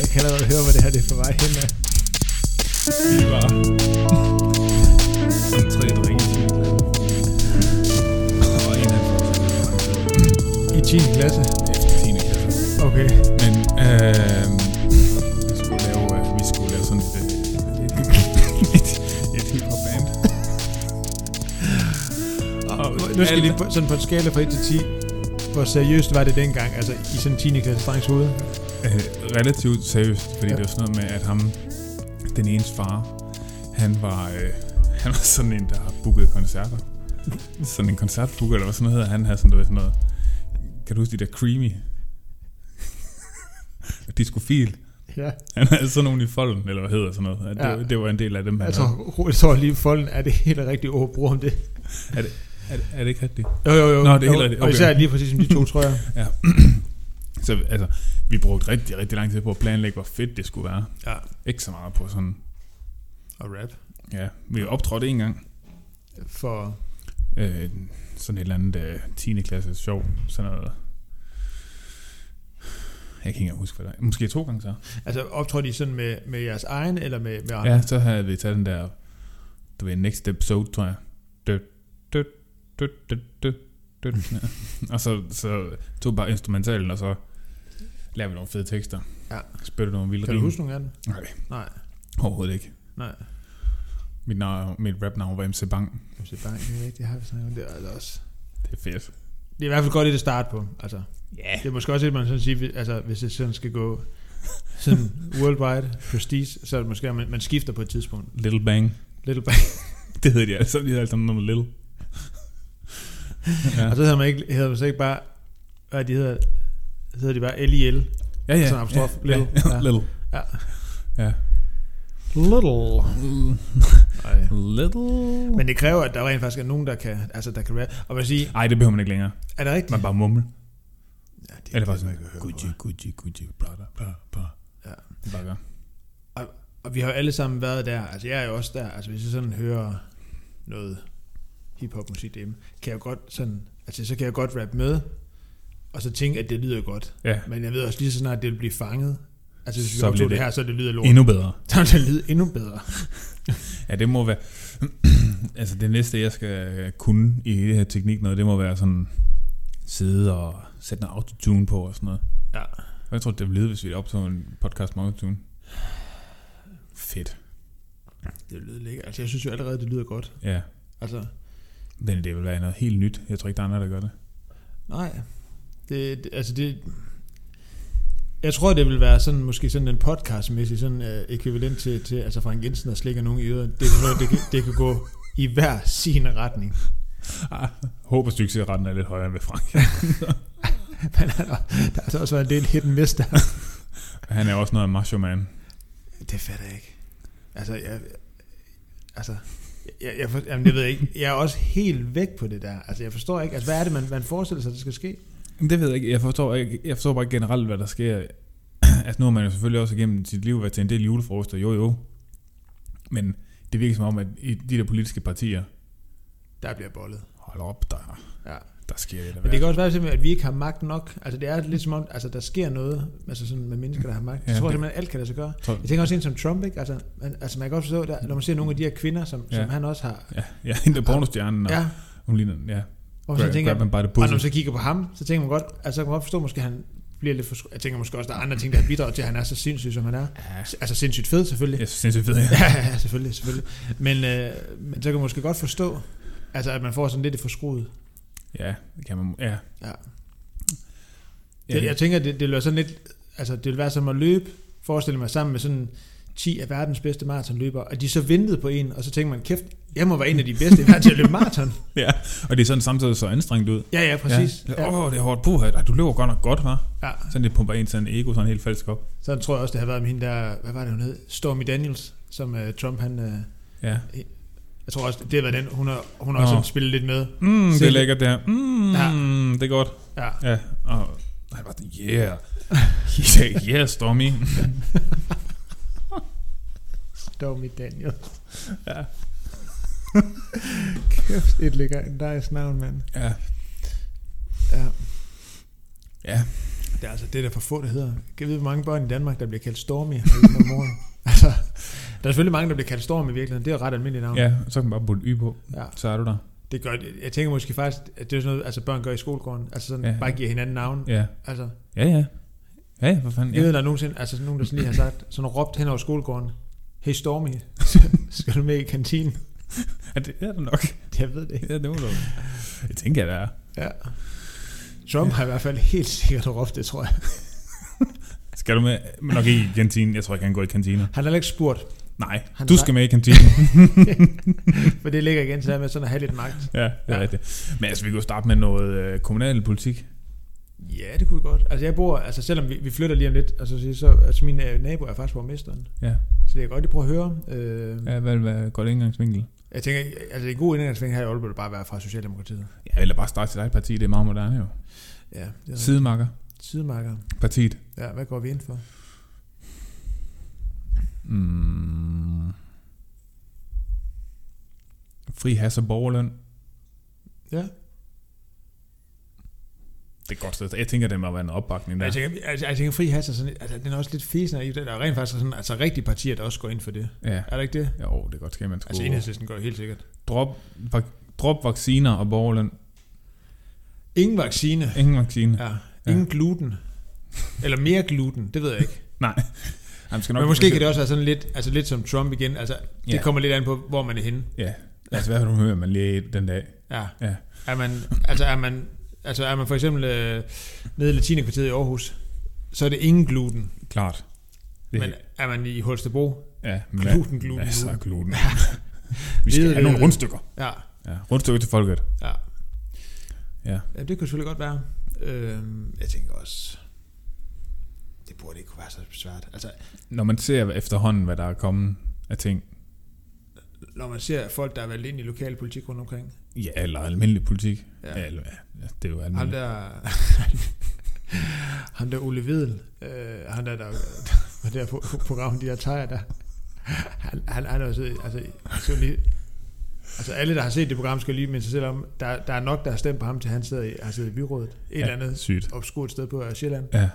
Jeg kan allerede høre, hvad det her det er for vej hen af. Vi var som tre drenge i 10. klasse. Og en af dem I 10. klasse. efter 10. klasse. Okay. Men øh, vi skulle lave, øh, vi skulle lave sådan et, øh, et, et, et hiphop band. Og nu skal de på, sådan på en skala fra 1 til 10. Hvor seriøst var det dengang, altså i sådan en 10. klasse drengs hoved? Øh, relativt seriøst, fordi Ja. det var sådan noget med, at ham, den enes far, han var, øh, han var sådan en, der har booket koncerter. sådan en koncertbooker, eller hvad sådan noget hedder. Han havde sådan, ved, sådan noget, kan du huske de der Creamy? Discofil. Ja. Han havde sådan nogle i folden, eller hvad hedder sådan noget. At Ja. det, det, var en del af dem, han Jeg havde. tror, jeg tror lige, folden er det helt rigtige ord at bruge om det. Er det, er, det, er det ikke rigtigt? Jo, jo, jo. Nå, det er helt Jo, rigtigt. Og Okay. især lige præcis som de to, tror jeg. Ja. Så altså, vi brugte rigtig, rigtig lang tid på at planlægge, hvor fedt det skulle være. Ja. Ikke så meget på sådan, Og rap. ja, vi optrådte en gang, For, øh, sådan et eller andet øh, 10. klasse sjov, sådan noget. Jeg kan ikke huske, hvad det er. Måske to gange så. altså optrådte I sådan med, med jeres egen, eller med, med andre? Ja, så havde vi taget den der, du ved, next episode, tror jeg. Dø, dø, dø, dø, dø, dø. Og så, så tog bare instrumentalen, og så lavede vi nogle fede tekster. Ja. Spyttede nogle vilde Kan du rim. huske nogle af dem? Nej, Nej. overhovedet ikke. Nej. Mit, navn, mit rapnavn var MC Bang. Det er bare ikke rigtigt, har vi snakket om det. Er altså også. Det er fedt. Det er i hvert fald godt et at starte på. Altså, Ja. det er måske også et, man sådan sige, altså, hvis det sådan skal gå sådan worldwide prestige, så er det måske, at man, man skifter på et tidspunkt. Little Bang. Little bang. Det hedder de altså. De hedder altså noget Little. ja. Og så hedder man ikke, hedder man så ikke bare, hvad de hedder, hedder de bare L-I-L. ja, ja. sådan apostrof. ja, Little. Ja, Ja. Little. Ja. Ja. Little. Little. Men det kræver, at der rent faktisk er nogen, der kan, altså der kan være, og man sige, Ej, det behøver man ikke længere. er det rigtigt? Man bare mumle. Ja, det Eller bare sådan, Gucci. Gucci, Gucci, bla, bla, bla. Ja. Det bare gør. Og vi har jo alle sammen været der, altså jeg er jo også der, altså hvis jeg sådan hører noget hiphop musik derhjemme, kan jeg jo godt sådan, altså så kan jeg godt rap med, og så tænke, at det lyder godt. Ja, Men jeg ved også lige så snart, det vil blive fanget. Altså hvis vi Så det det her, så det lyder lort. endnu bedre. Så vil det lyde endnu bedre. Ja, det må være... altså, det næste, jeg skal kunne i det her teknik noget, det må være sådan sidde og sætte noget autotune på og sådan noget. Ja. Og jeg tror, det vil lyde, hvis vi optog en podcast med autotune. Fedt. Det lyder lækkert. Altså jeg synes jo allerede, det lyder godt. Ja. Altså, Men det vil være noget helt nyt. Jeg tror ikke, der er andre, der gør det. nej. Det, det altså det... Jeg tror, det vil være sådan, måske sådan en podcastmæssig sådan uh, ekvivalent til, til, altså Frank Jensen, der slikker nogen i øret. Det er noget, det kan, det kan gå i hver sin retning. Ah, håber succesretten er lidt højere end ved Frank. Men der, der har altså også været en del hit and miss der. Han er også noget macho man. Det fatter jeg ikke. Altså, jeg... Altså... Jeg, jeg, for, jamen, det ved jeg ikke. Jeg er også helt væk på det der. Altså, jeg forstår ikke. Altså, hvad er det, man, man forestiller sig, der skal ske? Det ved jeg ikke. Jeg forstår, ikke, jeg forstår bare generelt, hvad der sker. altså nu har man jo selvfølgelig også igennem sit liv været til en del julefrokoster, jo jo. Men det virker som om, at i de der politiske partier, Der bliver bollet. hold op, der, Ja. der sker det. Der Men det kan også være simpelthen, at vi ikke har magt nok. Altså, det er lidt som om, altså, der sker noget altså sådan med mennesker, der har magt. Ja, Jeg tror det- simpelthen, at alt kan lade sig gøre. Tror, Jeg tænker også en som Trump, ikke? Altså, man, altså man kan godt forstå, der, når man ser nogle af de her kvinder, som, ja. Som han også har. ja, ja, hende der pornostjernen, og Ja, hun ligner, ja, man så grab, tænker, grab the og når man så kigger på ham, så tænker man godt, altså så kan man godt forstå, måske han bliver lidt for, Jeg tænker måske også, der er andre ting, der har bidraget til, at han er så sindssyg, som han er. Ja, Altså sindssygt fed, selvfølgelig. jeg det er fedt, ja. Ja, ja, selvfølgelig, selvfølgelig. Men, øh, men så kan man måske godt forstå, altså at man får sådan lidt et forskruet. Ja, det kan man, ja. Ja. ja Det, jeg tænker, det, det være sådan lidt, altså det vil være som at løbe, forestille mig sammen med sådan 10 af verdens bedste maratonløbere, og de så ventede på en, og så tænker man, kæft, jeg må være en af de bedste i verden til at løbe maraton. ja, og det er sådan samtidig så anstrengt ud. Ja, ja, præcis. Ja. Ja. Åh, oh, det er hårdt. Puha, du løber godt nok godt, hva'? ja. Sådan det pumper en sådan en ego sådan helt falsk op. Så tror jeg også, det har været med hende der, hvad var det hun hed? Stormy Daniels, som uh, Trump han, uh, Ja. jeg tror også, det har været den, hun har, hun har også sådan spillet lidt med. Mm, det Se- er lækkert der. Mm, Ja. ja. det er godt. Ja, Ja, og han var sådan, yeah. yeah, yeah, Stormy. Stormy Daniels. ja. Kæft, et lækker, nice navn, mand. ja. Ja. Ja. Det er altså det, der for få, det hedder. Kan vide, hvor mange børn i Danmark, der bliver kaldt Stormy? Mor- altså, der er selvfølgelig mange, der bliver kaldt Stormy i virkeligheden. Det er jo ret almindeligt navn. Ja, så kan man bare putte y på. ja. Så er du der. Det gør, jeg tænker måske faktisk, at det er sådan noget, altså børn gør i skolegården. Altså sådan, Ja. ja. bare giver hinanden navn. Ja. Altså, Ja, ja. Ja, hvad fanden. jeg ved, der er nogensinde, altså nogen, der sådan lige har sagt, sådan råbt hen over skolegården, hey Stormy, skal du med i kantinen? ja, det er det nok. Jeg ved det ikke. Ja, det må du. Jeg tænker, det er. Ja. Trump har i hvert fald helt sikkert råbt det, tror jeg. Skal du med? Men nok ikke i kantinen. Jeg tror ikke, han går i kantiner. Han har ikke spurgt, Nej, Han du skal med i kantinen. for det ligger igen til med sådan at have lidt magt. ja, det er Ja. rigtigt. Men altså, vi kan jo starte med noget øh, kommunal politik. Ja, det kunne vi godt. Altså jeg bor, altså selvom vi, vi flytter lige om lidt, altså, så, så altså min øh, nabo er faktisk borgmesteren. Ja. Så det jeg godt lige prøve at høre. Øh, ja. Hvad hvad går det indgangsvinkel? Jeg tænker, altså en god indgangsvinkel her i Aalborg bare være fra Socialdemokratiet. Ja, eller bare starte sit eget parti. Det er meget moderne jo. Ja, det er Sidemarker. Sidemarker. Partiet. Ja, hvad går vi ind for? Mm. Fri has og borgerløn. Ja. Det er godt sted. Jeg tænker, det må være en opbakning der. Jeg tænker, altså, jeg tænker fri has er sådan, altså, den er også lidt fæsende i det. Der er rent faktisk sådan, altså rigtige partier, der også går ind for det. Ja. Er der ikke det? Jo, det er godt ske, man Altså skulle... enhedslisten går helt sikkert. drop, vak- drop vacciner og borgerløn. Ingen vaccine. Ingen vaccine. Ja. Ingen gluten. Eller mere gluten, det ved jeg ikke. Nej. Han skal nok Men måske kan det også være sådan lidt, altså lidt som Trump igen. Altså, det Ja. kommer lidt an på, hvor man er henne. Ja. Altså, hvad har du hørt, man lige den dag? Ja. Ja. Er man, altså er man, altså er man for eksempel øh, nede i Latinekvarteret i Aarhus, så er det ingen gluten. Klart. Det. Men er man i Holstebro, ja, men gluten, gluten, Masser gluten. gluten. Vi skal Hvide, have nogle rundstykker. Ja, Ja, rundstykker til folket. ja. Ja. ja, det kunne selvfølgelig godt være. Øhm, jeg tænker også, det burde ikke kunne være så svært. Altså, Når man ser efterhånden, hvad der er kommet af ting, når man ser folk, der er valgt ind i lokal politik rundt omkring. ja, eller almindelig politik, Ja. ja. eller, ja, det er jo Ham almindeligt. der, ham der Ole Vedel, øh, han der, der var der på, programmet, de der tejer der, han, han, han er jo siddet, altså, så lige, altså alle, der har set det program, skal lige minde sig selv om, der, der er nok, der har stemt på ham, til han sidder i, har siddet i byrådet. Et Ja, eller andet Sygt. obskurt sted på øh, Sjælland. Ja.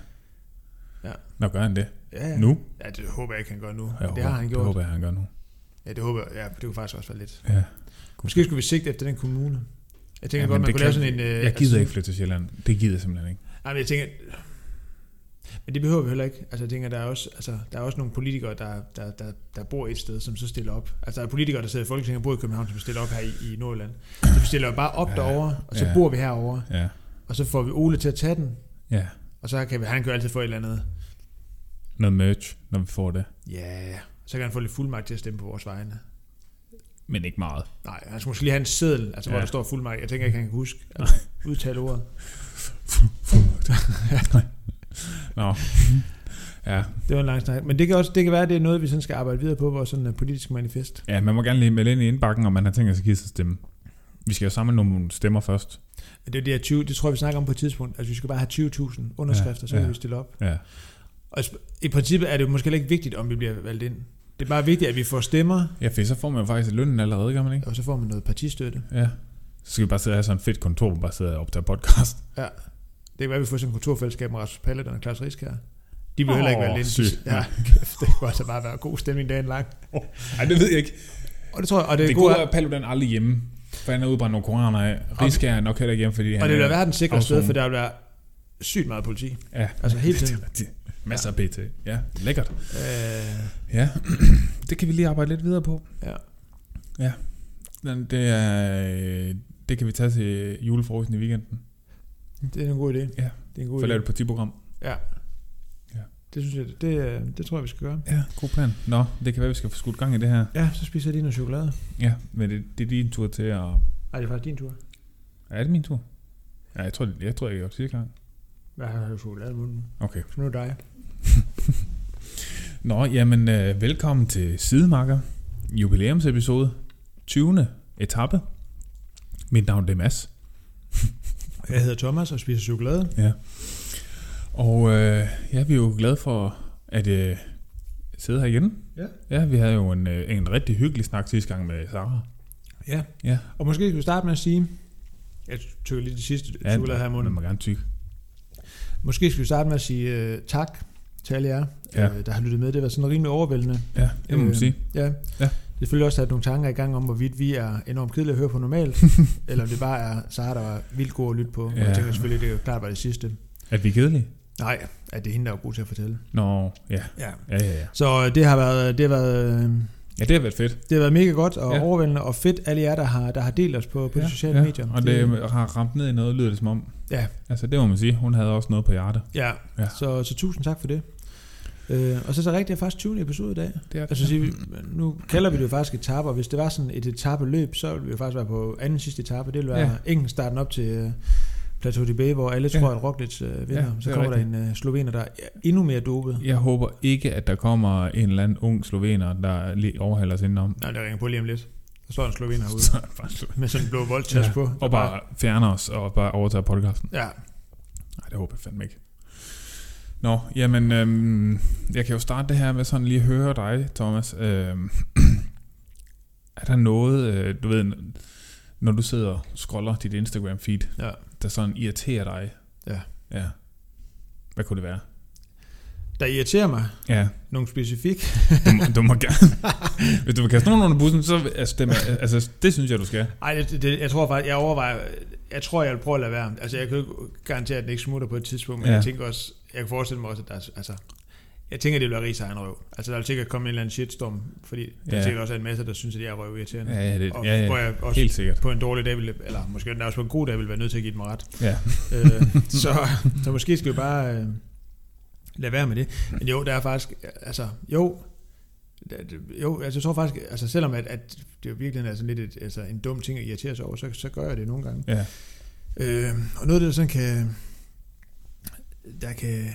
Ja. Nå, gør han det? Ja, ja. Nu? Ja, det håber jeg ikke, han gør nu. Jeg det har han Det gjort. håber jeg, han gør nu. Ja, det håber jeg. Ja, det kunne faktisk også være lidt. Ja. Måske skulle vi sigte efter den kommune. Jeg tænker Ja, godt, man kunne lave kan- sådan en... Øh, Jeg gider ikke flytte til Sjælland. Det gider jeg simpelthen ikke. Nej, men jeg tænker... Men det behøver vi heller ikke. Altså, jeg tænker, der er også, altså, der er også nogle politikere, der, der, der, der bor et sted, som så stiller op. Altså, der er politikere, der sidder i Folketinget og bor i København, som stiller op her i, i Nordjylland. Så vi stiller jo bare op Ja, derovre, og så ja. ja. bor vi herovre. Ja. Og så får vi Ole til at tage den, Ja. og så kan vi, han kan jo altid få et eller andet. Noget merch, når vi får det. Ja, yeah. Så kan han få lidt fuldmagt til at stemme på vores vegne. Men ikke meget. Nej, han skal måske lige have en seddel, altså, ja. hvor Ja. der står fuldmagt. Jeg tænker ikke, han kan huske at udtale ordet. Nå. ja. Det var en lang snak. Men det kan også det kan være, at det er noget, vi sådan skal arbejde videre på, vores sådan uh, politiske manifest. ja, man må gerne lige melde ind i indbakken, om man har tænkt sig at give sig stemme. Vi skal jo samle nogle stemmer først. Det er det her 20, det tror jeg, vi snakker om på et tidspunkt. Altså, vi skal bare have 20.000 underskrifter, Ja, så kan ja. vi stille op. Ja. Og i princippet er det jo måske ikke vigtigt, om vi bliver valgt ind. Det er bare vigtigt, at vi får stemmer, Ja, for så får man jo faktisk lønnen allerede, gør man ikke? og så får man noget partistøtte. Ja. Så skal vi bare sidde og have sådan et fedt kontor, hvor bare sidder og optager podcast. Ja. Det kan være, at vi får sådan et kontorfællesskab med Rasmus Paludan og Claus Riskær. De bliver Åh, heller ikke valgt ind. sygt. Ja, kæft, det kunne altså bare være god stemning dagen lang. Nej, det ved jeg ikke. Og det tror jeg, og det, Det, det det gode gode er, at Paludan aldrig hjemme. For han er udbrændt nogle koraner af. Riskær er nok heller ikke hjemme, fordi han og det vil er være verdens sikre sted, for der vil være sygt meget politi. Ja, Altså hele tiden. det- masser af PT. Ja, lækkert. Øh, Ja, det kan vi lige arbejde lidt videre på. ja. Ja. Det, er, øh, det kan vi tage til julefrokosten i weekenden. Det er en god idé. Ja. Det er en god For idé. lave et partiprogram. Ja. Ja. Det synes jeg, det, øh, det tror jeg, vi skal gøre. Ja, god plan. Nå, det kan være, vi skal få skudt gang i det her. Ja, så spiser jeg lige noget chokolade. Ja, men det, det er din tur til at... Nej, det er faktisk din tur. Er det min tur? Ja, jeg tror, jeg, tror, jeg gjorde det sidste gang. Hvad har du chokolade i munden? Okay. Så nu er det dig. Nå, jamen, øh, velkommen til Sidemarker. Jubilæumsepisode. 20. etape. Mit navn det er Mads. Jeg hedder Thomas og spiser chokolade. Ja. Og øh, ja, vi er jo glade for at øh, sidde her igen. Ja. Ja, vi havde jo en, øh, en rigtig hyggelig snak sidste gang med Sara. Ja. Ja. Og måske skal vi starte med at sige, jeg tykker lige det sidste Ja, chokolade her i Man munden. må gerne tykke. Måske skal vi starte med at sige øh, tak til alle jer, Ja. øh, der har lyttet med. Det var sådan rimelig overvældende. Ja, det må man Øh, sige. Ja. Ja. Det selvfølgelig også sat nogle tanker i gang om, hvorvidt vi er enormt kedelige at høre på normalt, eller om det bare er Sara, der var vildt god at lytte på. Ja. Ja. Jeg tænker selvfølgelig, det er jo klart bare det sidste. At vi er kedelige? Nej, at det er hende, der er god til at fortælle. Nå, ja. Ja. Ja, ja, ja. Så øh, det har været, det har været, øh, Ja, det har været fedt. det har været mega godt og ja. Ja. overvældende og fedt, alle jer, der har, der har delt os på, på de sociale medier. Og det har ramt ned i noget, lyder det som om. Ja. Altså, det må man sige. Hun havde også noget på hjertet. Ja, Ja. Så, så tusind tak for det. Øh, og så er det rigtigt, det er faktisk 20. episode i dag. Det er Altså, sige, nu kalder vi det jo faktisk etape, og hvis det var sådan et etape-løb, så ville vi jo faktisk være på anden sidste etape. Det ville være ja. Enten starten op til uh, Plateau de Bay, hvor alle Ja. tror, at Roglic uh, vinder. Ja, så det er kommer der en uh, slovener, der er endnu mere dopet. Jeg håber ikke, at der kommer en eller anden ung slovener, der lige overhaler os indenom. Nej, det ringer på lige om lidt. Der står en slovener herude Så slå- med sådan en blå voldtask Ja, på. og bare fjerner os og bare overtager podcasten. Ja, Nej, det håber jeg fandme ikke. Nå, jamen, øhm, jeg kan jo starte det her med sådan lige at høre dig, Thomas. Øhm, er der noget, øh, du ved, når du sidder og scroller dit Instagram-feed, ja. der sådan irriterer dig? Ja. Ja. Hvad kunne det være? Der irriterer mig Ja, nogle specifik. du, må- du må gerne. Hvis du vil kaste nogen under bussen, så altså, det, altså, det synes jeg, du skal. Ej, det, det, jeg tror faktisk, jeg overvejer, jeg tror, jeg vil prøve at lade være. Altså, jeg kan jo ikke garantere, at den ikke smutter på et tidspunkt, men. Ja. jeg tænker også, jeg kan forestille mig også, at der er, altså, jeg tænker, det vil være rigtig egen røv. Altså, der vil sikkert komme en eller anden shitstorm, fordi der er Ja. sikkert også en masse, der synes, at jeg er røv irriterende. Ja, ja, det, og ja, hvor ja, jeg også helt sikkert. på en dårlig dag, vil, eller måske endda også på en god dag, vil være nødt til at give dem ret. Ja. øh, så, så måske skal vi bare øh, lade være med det. Men jo, der er faktisk, altså, jo, jo, altså jeg tror faktisk, altså selvom at, at det jo virkelig er sådan lidt et, altså en dum ting at irritere sig over, så, så gør jeg det nogle gange. Ja. Øh, og noget af det, der sådan kan, der kan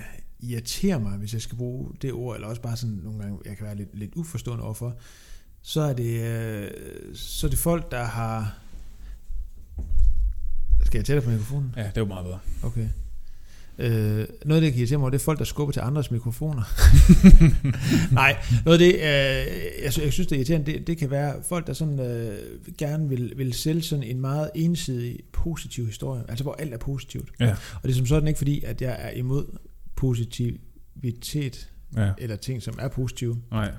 irritere mig, hvis jeg skal bruge det ord, eller også bare sådan nogle gange, jeg kan være lidt, lidt uforstående overfor, så er det, øh, så er det folk, der har... Skal jeg tælle på mikrofonen? ja, det var meget bedre. Okay. Øh, noget af det, kan irritere mig, det er folk, der skubber til andres mikrofoner. Nej, noget af det, øh, jeg, jeg synes, det er irriterende, det, det kan være folk, der sådan øh, gerne vil, vil sælge sådan en meget ensidig positiv historie, altså hvor alt er positivt. Ja. Og det er som sådan ikke fordi, at jeg er imod positivitet, Ja, eller ting, som er positive, nej.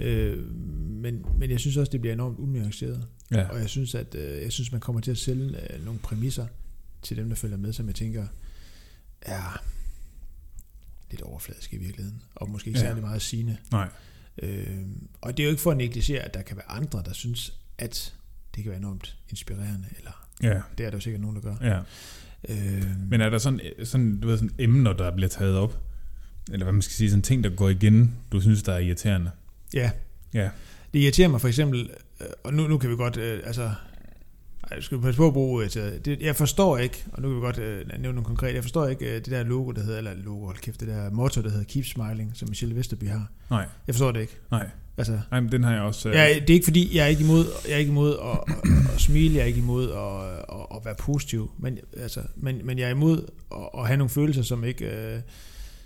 øh, men, men jeg synes også, det bliver enormt unuanceret. Ja. Og jeg synes, at øh, jeg synes, man kommer til at sælge øh, nogle præmisser til dem, der følger med, som jeg tænker er lidt overfladisk i virkeligheden, og måske ikke Ja. særlig meget sigende. Nej. Øh, og det er jo ikke for at negligere, at der kan være andre, der synes, at det kan være enormt inspirerende, eller Ja, det er der jo sikkert nogen, der gør. ja. Øh, Men er der sådan, sådan, du ved, sådan emner, der bliver taget op? Eller hvad man skal sige, sådan ting, der går igen, du synes, der er irriterende? ja, Ja. det irriterer mig for eksempel, øh, og nu, nu kan vi godt, øh, altså, ej, skal passe på at bruge til- det, jeg forstår ikke, og nu kan vi godt øh, nævne nogle konkret, jeg forstår ikke øh, det der logo, der hedder, eller logo, hold kæft, det der motto, der hedder Keep Smiling, som Michelle Vesterby har. Nej, Jeg forstår det ikke. nej. Altså, Nej, men den har jeg også... øh, jeg, det er ikke fordi, jeg er ikke imod, jeg er ikke imod at, at, at smile, jeg er ikke imod at, at, at være positiv, men, altså, men, men jeg er imod at, at have nogle følelser, som ikke, øh,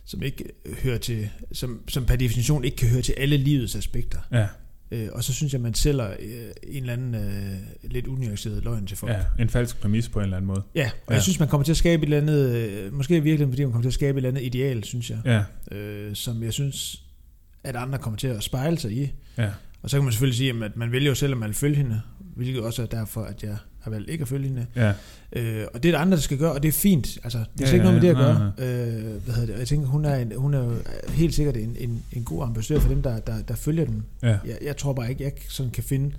som ikke hører til, som, som per definition ikke kan høre til alle livets aspekter. Ja, Øh, og så synes jeg, man sælger øh, en eller anden øh, lidt unuanceret løgn til folk. ja, en falsk præmis på en eller anden måde. Ja, og Ja. jeg synes, man kommer til at skabe et eller andet, øh, måske i virkeligheden, fordi man kommer til at skabe et eller andet ideal, synes jeg, Ja, øh, som jeg synes, at andre kommer til at spejle sig i. ja, Og så kan man selvfølgelig sige, at man vælger jo selv, om man vil følge hende, hvilket også er derfor, at jeg har valgt ikke at følge hende. ja, Øh, og det er der andre, der skal gøre, og det er fint. Altså, det er Ja, slet ikke noget med det at ja, gøre. Øh, hvad hedder det? Og jeg tænker, hun er, en, hun er jo helt sikkert en, en, en god ambassadør for dem, der, der, der følger den. ja. Jeg, jeg tror bare ikke, jeg sådan kan finde en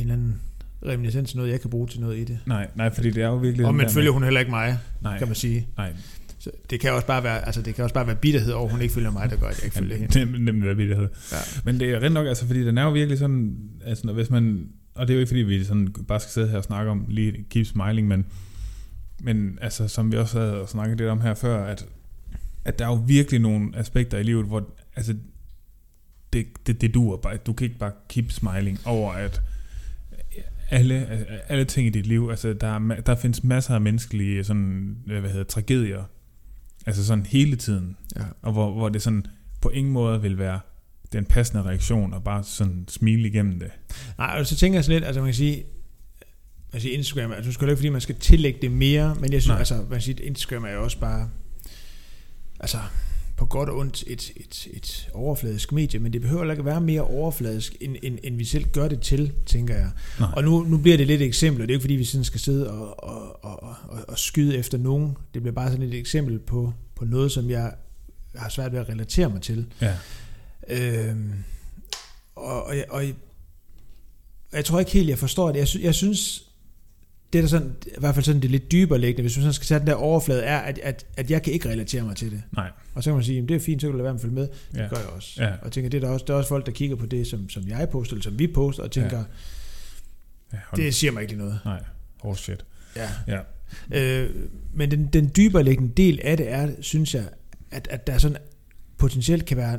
eller anden reminiscens noget, jeg kan bruge til noget i det. Nej, nej, fordi det er jo virkelig... Og der følger hun heller ikke mig, Nej, kan man sige. nej. Så det kan også bare være, altså det kan også bare være bitterhed over, hun ikke følger mig, der gør, at jeg ikke følger hende. Nemlig hvad det hedder. Ja. Men det er rent nok, altså, fordi den er jo virkelig sådan, altså, hvis man, og det er jo ikke, fordi vi sådan bare skal sidde her og snakke om lige keep smiling, men, men altså, som vi også havde snakket lidt om her før, at, at der er jo virkelig nogle aspekter i livet, hvor, altså, det, det, det duer bare, du kan ikke bare keep smiling over, at alle, alle ting i dit liv, altså, der, er, der findes masser af menneskelige sådan, hvad hedder, tragedier, altså sådan hele tiden, Ja. og hvor, hvor det sådan på ingen måde vil være den passende reaktion, og bare sådan smile igennem det. Nej, og så tænker jeg sådan lidt, altså man kan sige, sige Instagram, altså nu skal det ikke, fordi man skal tillægge det mere, men jeg synes, Nej. altså man kan sige, Instagram er jo også bare, altså på godt og ondt et, et, et overfladisk medie, men det behøver ikke være mere overfladisk, end, end, end vi selv gør det til, tænker jeg. Nej. Og nu, nu bliver det lidt et eksempel, og det er ikke fordi, vi sådan skal sidde og, og, og, og, og skyde efter nogen. Det bliver bare sådan et eksempel på, på noget, som jeg har svært ved at relatere mig til. Ja. Øhm, og, og, jeg, og jeg, tror ikke helt, jeg forstår det. Jeg, sy, jeg synes, det er der sådan, i hvert fald sådan det lidt dybere liggende, hvis man sådan skal sætte den der overflade, er, at, at, at jeg kan ikke relatere mig til det. Nej. Og så kan man sige, jamen, det er fint, så kan du lade være med at følge med. Det Ja. gør jeg også. Ja. Og tænker, det er der også, der er også folk, der kigger på det, som, som jeg poster, eller som vi poster, og tænker, ja hold- det siger mig ikke lige noget. Nej. Oh shit. Ja. Ja. Øh, men den, den dybere liggende del af det er, synes jeg, at, at der sådan potentielt kan være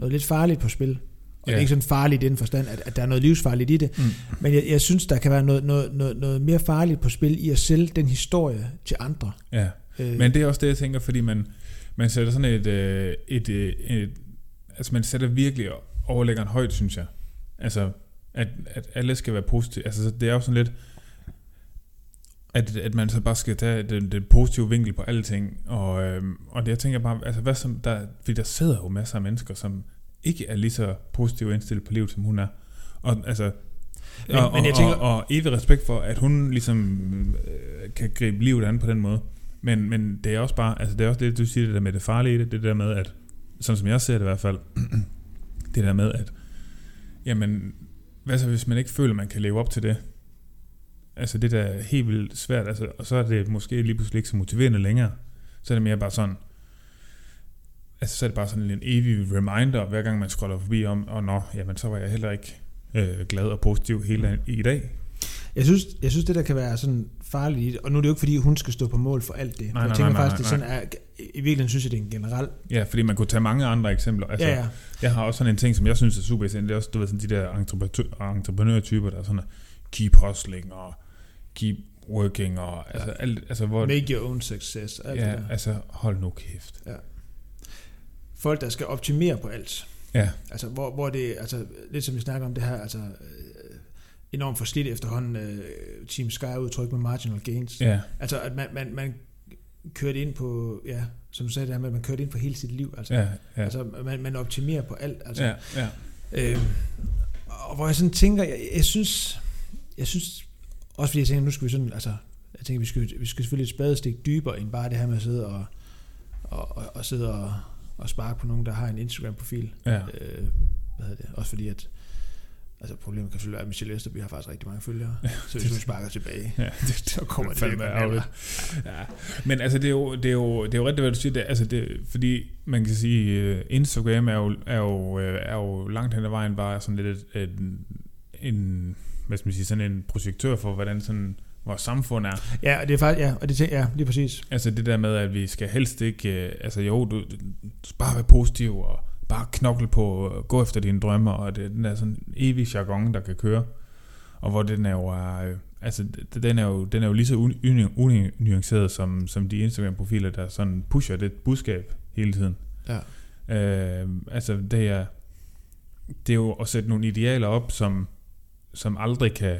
noget lidt farligt på spil. Og ja. det er ikke sådan farligt i den forstand, at, at der er noget livsfarligt i det. Mm. Men jeg, jeg synes, der kan være noget, noget, noget, noget mere farligt på spil i at sælge den historie til andre. Ja. Øh, Men det er også det, jeg tænker, fordi man, man sætter sådan et, øh, et, øh, et, altså man sætter virkelig overlæggeren højt, synes jeg. Altså, at, at alle skal være positive. Altså, så det er jo sådan lidt, at, at man så bare skal tage den, den positive vinkel på alle ting. Og, øhm, og det, jeg tænker bare, altså, hvad som, der, fordi der sidder jo masser af mennesker, som ikke er lige så positivt indstillet på livet, som hun er. Og altså, Men- og, men jeg tænker- og, og evig respekt for, at hun ligesom øh, kan gribe livet an på den måde. Men, men det er også bare, altså det er også det, du siger, det der med det farlige i det, det der med, at, sådan som jeg ser det i hvert fald, det der med, at, jamen, hvad så hvis man ikke føler, man kan leve op til det? Altså det der er helt vildt svært, altså, og så er det måske lige pludselig ikke så motiverende længere. Så er det mere bare sådan, altså så er det bare sådan en evig reminder, hver gang man scroller forbi om, og nå, jamen så var jeg heller ikke øh, glad og positiv hele dagen i dag. Jeg synes, jeg synes, det der kan være sådan farligt og nu er det jo ikke, fordi hun skal stå på mål for alt det. Nej, jeg nej, tænker nej, faktisk, nej, det sådan er, i virkeligheden synes jeg, det er en generel. Ja, fordi man kunne tage mange andre eksempler. Altså, ja, ja. Jeg har også sådan en ting, som jeg synes er super essentielt. Det er også, du ved, sådan de der entreprenør, entreprenørtyper, der er sådan, keep hustling og keep working og altså, Ja. alt, altså hvor, Make your own success. Alt ja, det der. altså hold nu kæft. Folk, der skal optimere på alt. Ja, Altså, hvor, hvor det, altså, lidt som vi snakker om det her, altså, øh, enormt forslidt efterhånden øh, Team Sky udtryk med marginal gains. ja, Altså, at man, man, man kørte ind på, ja, som du sagde det her med, at man kørte ind på hele sit liv. Altså, ja, ja, altså man, man optimerer på alt. Altså, ja, ja, Øh, og hvor jeg sådan tænker, jeg, jeg synes, jeg synes, også fordi jeg tænker, nu skal vi sådan, altså, jeg tænker, vi skal, vi skal selvfølgelig et spadestik dybere, end bare det her med at sidde og, og, og, og sidde og, og sparke på nogen, der har en Instagram-profil. ja. Øh, hvad hedder det? Også fordi, at altså problemet kan selvfølgelig være, at Michelle Østerby har faktisk rigtig mange følgere. Så hvis hun sparker tilbage, ja det, så kommer det fandme virkelig ærgerligt. Ja. Men altså, det er jo, det er jo, det er jo rigtigt, hvad du siger. Det, altså, det, fordi man kan sige, uh, Instagram er jo, er, jo, øh, er jo langt hen ad vejen bare sådan lidt et, et, en, hvad skal man sige, sådan en projektør for, hvordan sådan vores samfund er. Ja, og det er faktisk, ja, og det tænker, ja, lige præcis. Altså det der med, at vi skal helst ikke, øh, altså jo, du, du skal bare være positiv og bare knokle på, og gå efter dine drømmer, og det, den er sådan evig jargon, der kan køre. Og hvor den er jo, er, øh, altså den er jo, den er jo lige så uni- uni- unuanceret som, som de Instagram-profiler, der sådan pusher det budskab hele tiden. Ja. Øh, altså det er, det er jo at sætte nogle idealer op, som, som aldrig kan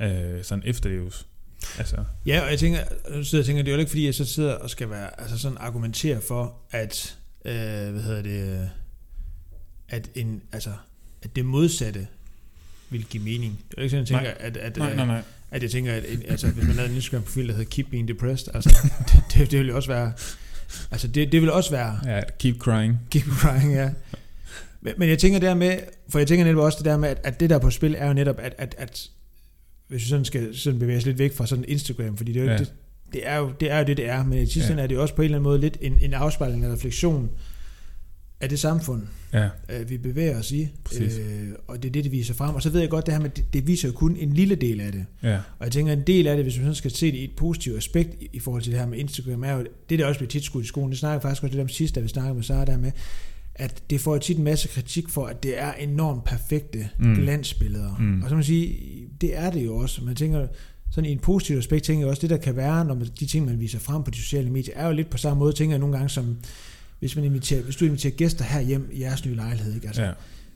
øh, sådan efterleves. Altså, Ja, og jeg tænker, nu sidder jeg tænker, det er jo ikke fordi, jeg så sidder og skal være, altså sådan argumentere for, at, øh, hvad hedder det, øh, at en, altså, at det modsatte vil give mening. Det er jo ikke sådan, jeg tænker, at, at, nej, øh, nej, nej. at jeg tænker, at altså, hvis man havde en Instagram-profil, der hedder Keep Being Depressed, altså, det, det, det vil jo også være, altså, det, det vil også være, Ja, keep crying. Keep crying, ja. Men, men jeg tænker dermed, for jeg tænker netop også det der med, at, at det der på spil er jo netop, at, at, at hvis vi sådan skal sådan bevæge os lidt væk fra sådan Instagram, fordi det er jo, Ja. det, det, er jo, det er jo det, det er, men i sidste Ja. er det jo også på en eller anden måde lidt en, en afspejling af refleksion af det samfund, Ja, øh, vi bevæger os i, Præcis. øh, og det er det, det viser frem. Og så ved jeg godt, det her med, det, det viser jo kun en lille del af det. ja, Og jeg tænker, en del af det, hvis man sådan skal se det i et positivt aspekt i, i forhold til det her med Instagram, er jo, det der også bliver tit skudt i skolen, det snakker jeg faktisk også lidt om sidst, da vi snakkede med Sara der med, at det får tit en masse kritik for, at det er enormt perfekte Mm. glansbilleder. Mm. Og så man sige, det er det jo også. Man tænker, sådan i en positiv aspekt, tænker jeg også, det der kan være, når man, de ting, man viser frem på de sociale medier, er jo lidt på samme måde, tænker jeg nogle gange, som hvis, man inviterer, hvis du inviterer gæster her hjem i jeres nye lejlighed, ikke? Altså, ja.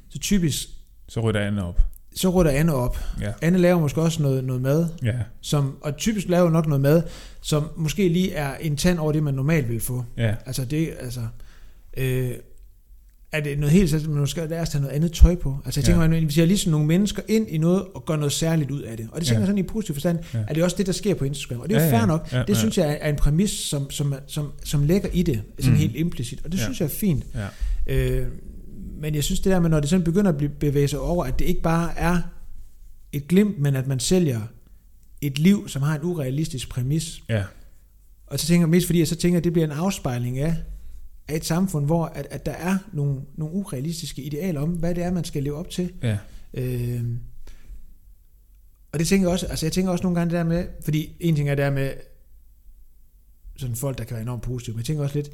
så typisk Så ryger der andet op. så rydder Anne op. Ja. Anne laver måske også noget, noget mad, Ja. som, og typisk laver nok noget mad, som måske lige er en tand over det, man normalt vil få. Ja. Altså det, altså... Øh, er det noget helt særligt, men måske lad os tage noget andet tøj på. Altså jeg tænker, Ja. man inviterer ligesom nogle mennesker ind i noget, og gør noget særligt ud af det. Og det tænker Ja. jeg sådan i positiv forstand, Ja. er det også det, der sker på Instagram. Og det er jo Ja, fair ja. nok. Ja, Det ja. synes jeg er- en præmis, som, som, som, som ligger i det, sådan Mhm. helt implicit. Og det Ja. synes jeg er fint. Ja. Øh, men jeg synes det der med, når det sådan begynder at blive, bevæge sig over, at det ikke bare er et glimt, men at man sælger et liv, som har en urealistisk præmis. Ja. Og så tænker jeg mest fordi, jeg så tænker, at det bliver en afspejling af, af et samfund, hvor at, at der er nogle, nogle urealistiske idealer om, hvad det er, man skal leve op til. Ja. Øh, og det tænker jeg også, altså jeg tænker også nogle gange det der med, fordi en ting er det der med sådan folk, der kan være enormt positive, men jeg tænker også lidt,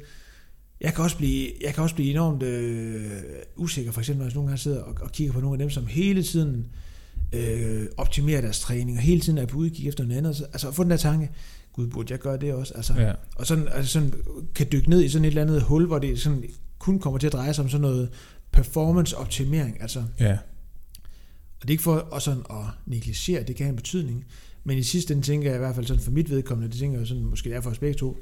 jeg kan også blive, jeg kan også blive enormt øh, usikker, for eksempel når jeg nogle gange sidder og, og kigger på nogle af dem, som hele tiden øh, optimerer deres træning, og hele tiden er på udkig efter noget andet. Så- Altså at få den der tanke, gud, burde jeg gøre det også? Altså, Ja. og sådan, altså sådan kan dykke ned i sådan et eller andet hul, hvor det sådan kun kommer til at dreje sig om sådan noget performance-optimering. Altså, Ja. og det er ikke for at, sådan at negligere, det kan have en betydning, men i sidste ende tænker jeg i hvert fald sådan for mit vedkommende, det tænker jeg sådan, måske det er for os begge to,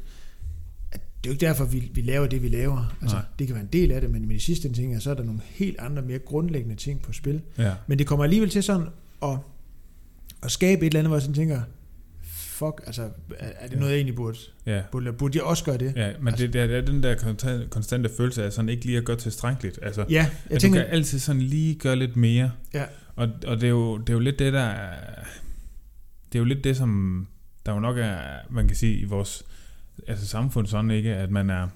at det er jo ikke derfor, vi, vi laver det, vi laver. Altså, Nej. det kan være en del af det, men, men i sidste ende tænker jeg, så er der nogle helt andre, mere grundlæggende ting på spil. Ja. Men det kommer alligevel til sådan at, at skabe et eller andet, hvor jeg sådan tænker, fuck, altså, er, er det noget, jeg egentlig burde, Ja. burde, burde jeg også gøre det? Ja, men Altså- det, det, er, den der konstante følelse af sådan ikke lige at gøre tilstrækkeligt. Altså, Ja, jeg tænker, du kan altid sådan lige gøre lidt mere. Ja. Og, og det, er jo, det er jo lidt det, der er, Det er jo lidt det, som der jo nok er, man kan sige, i vores altså samfund sådan ikke, at man er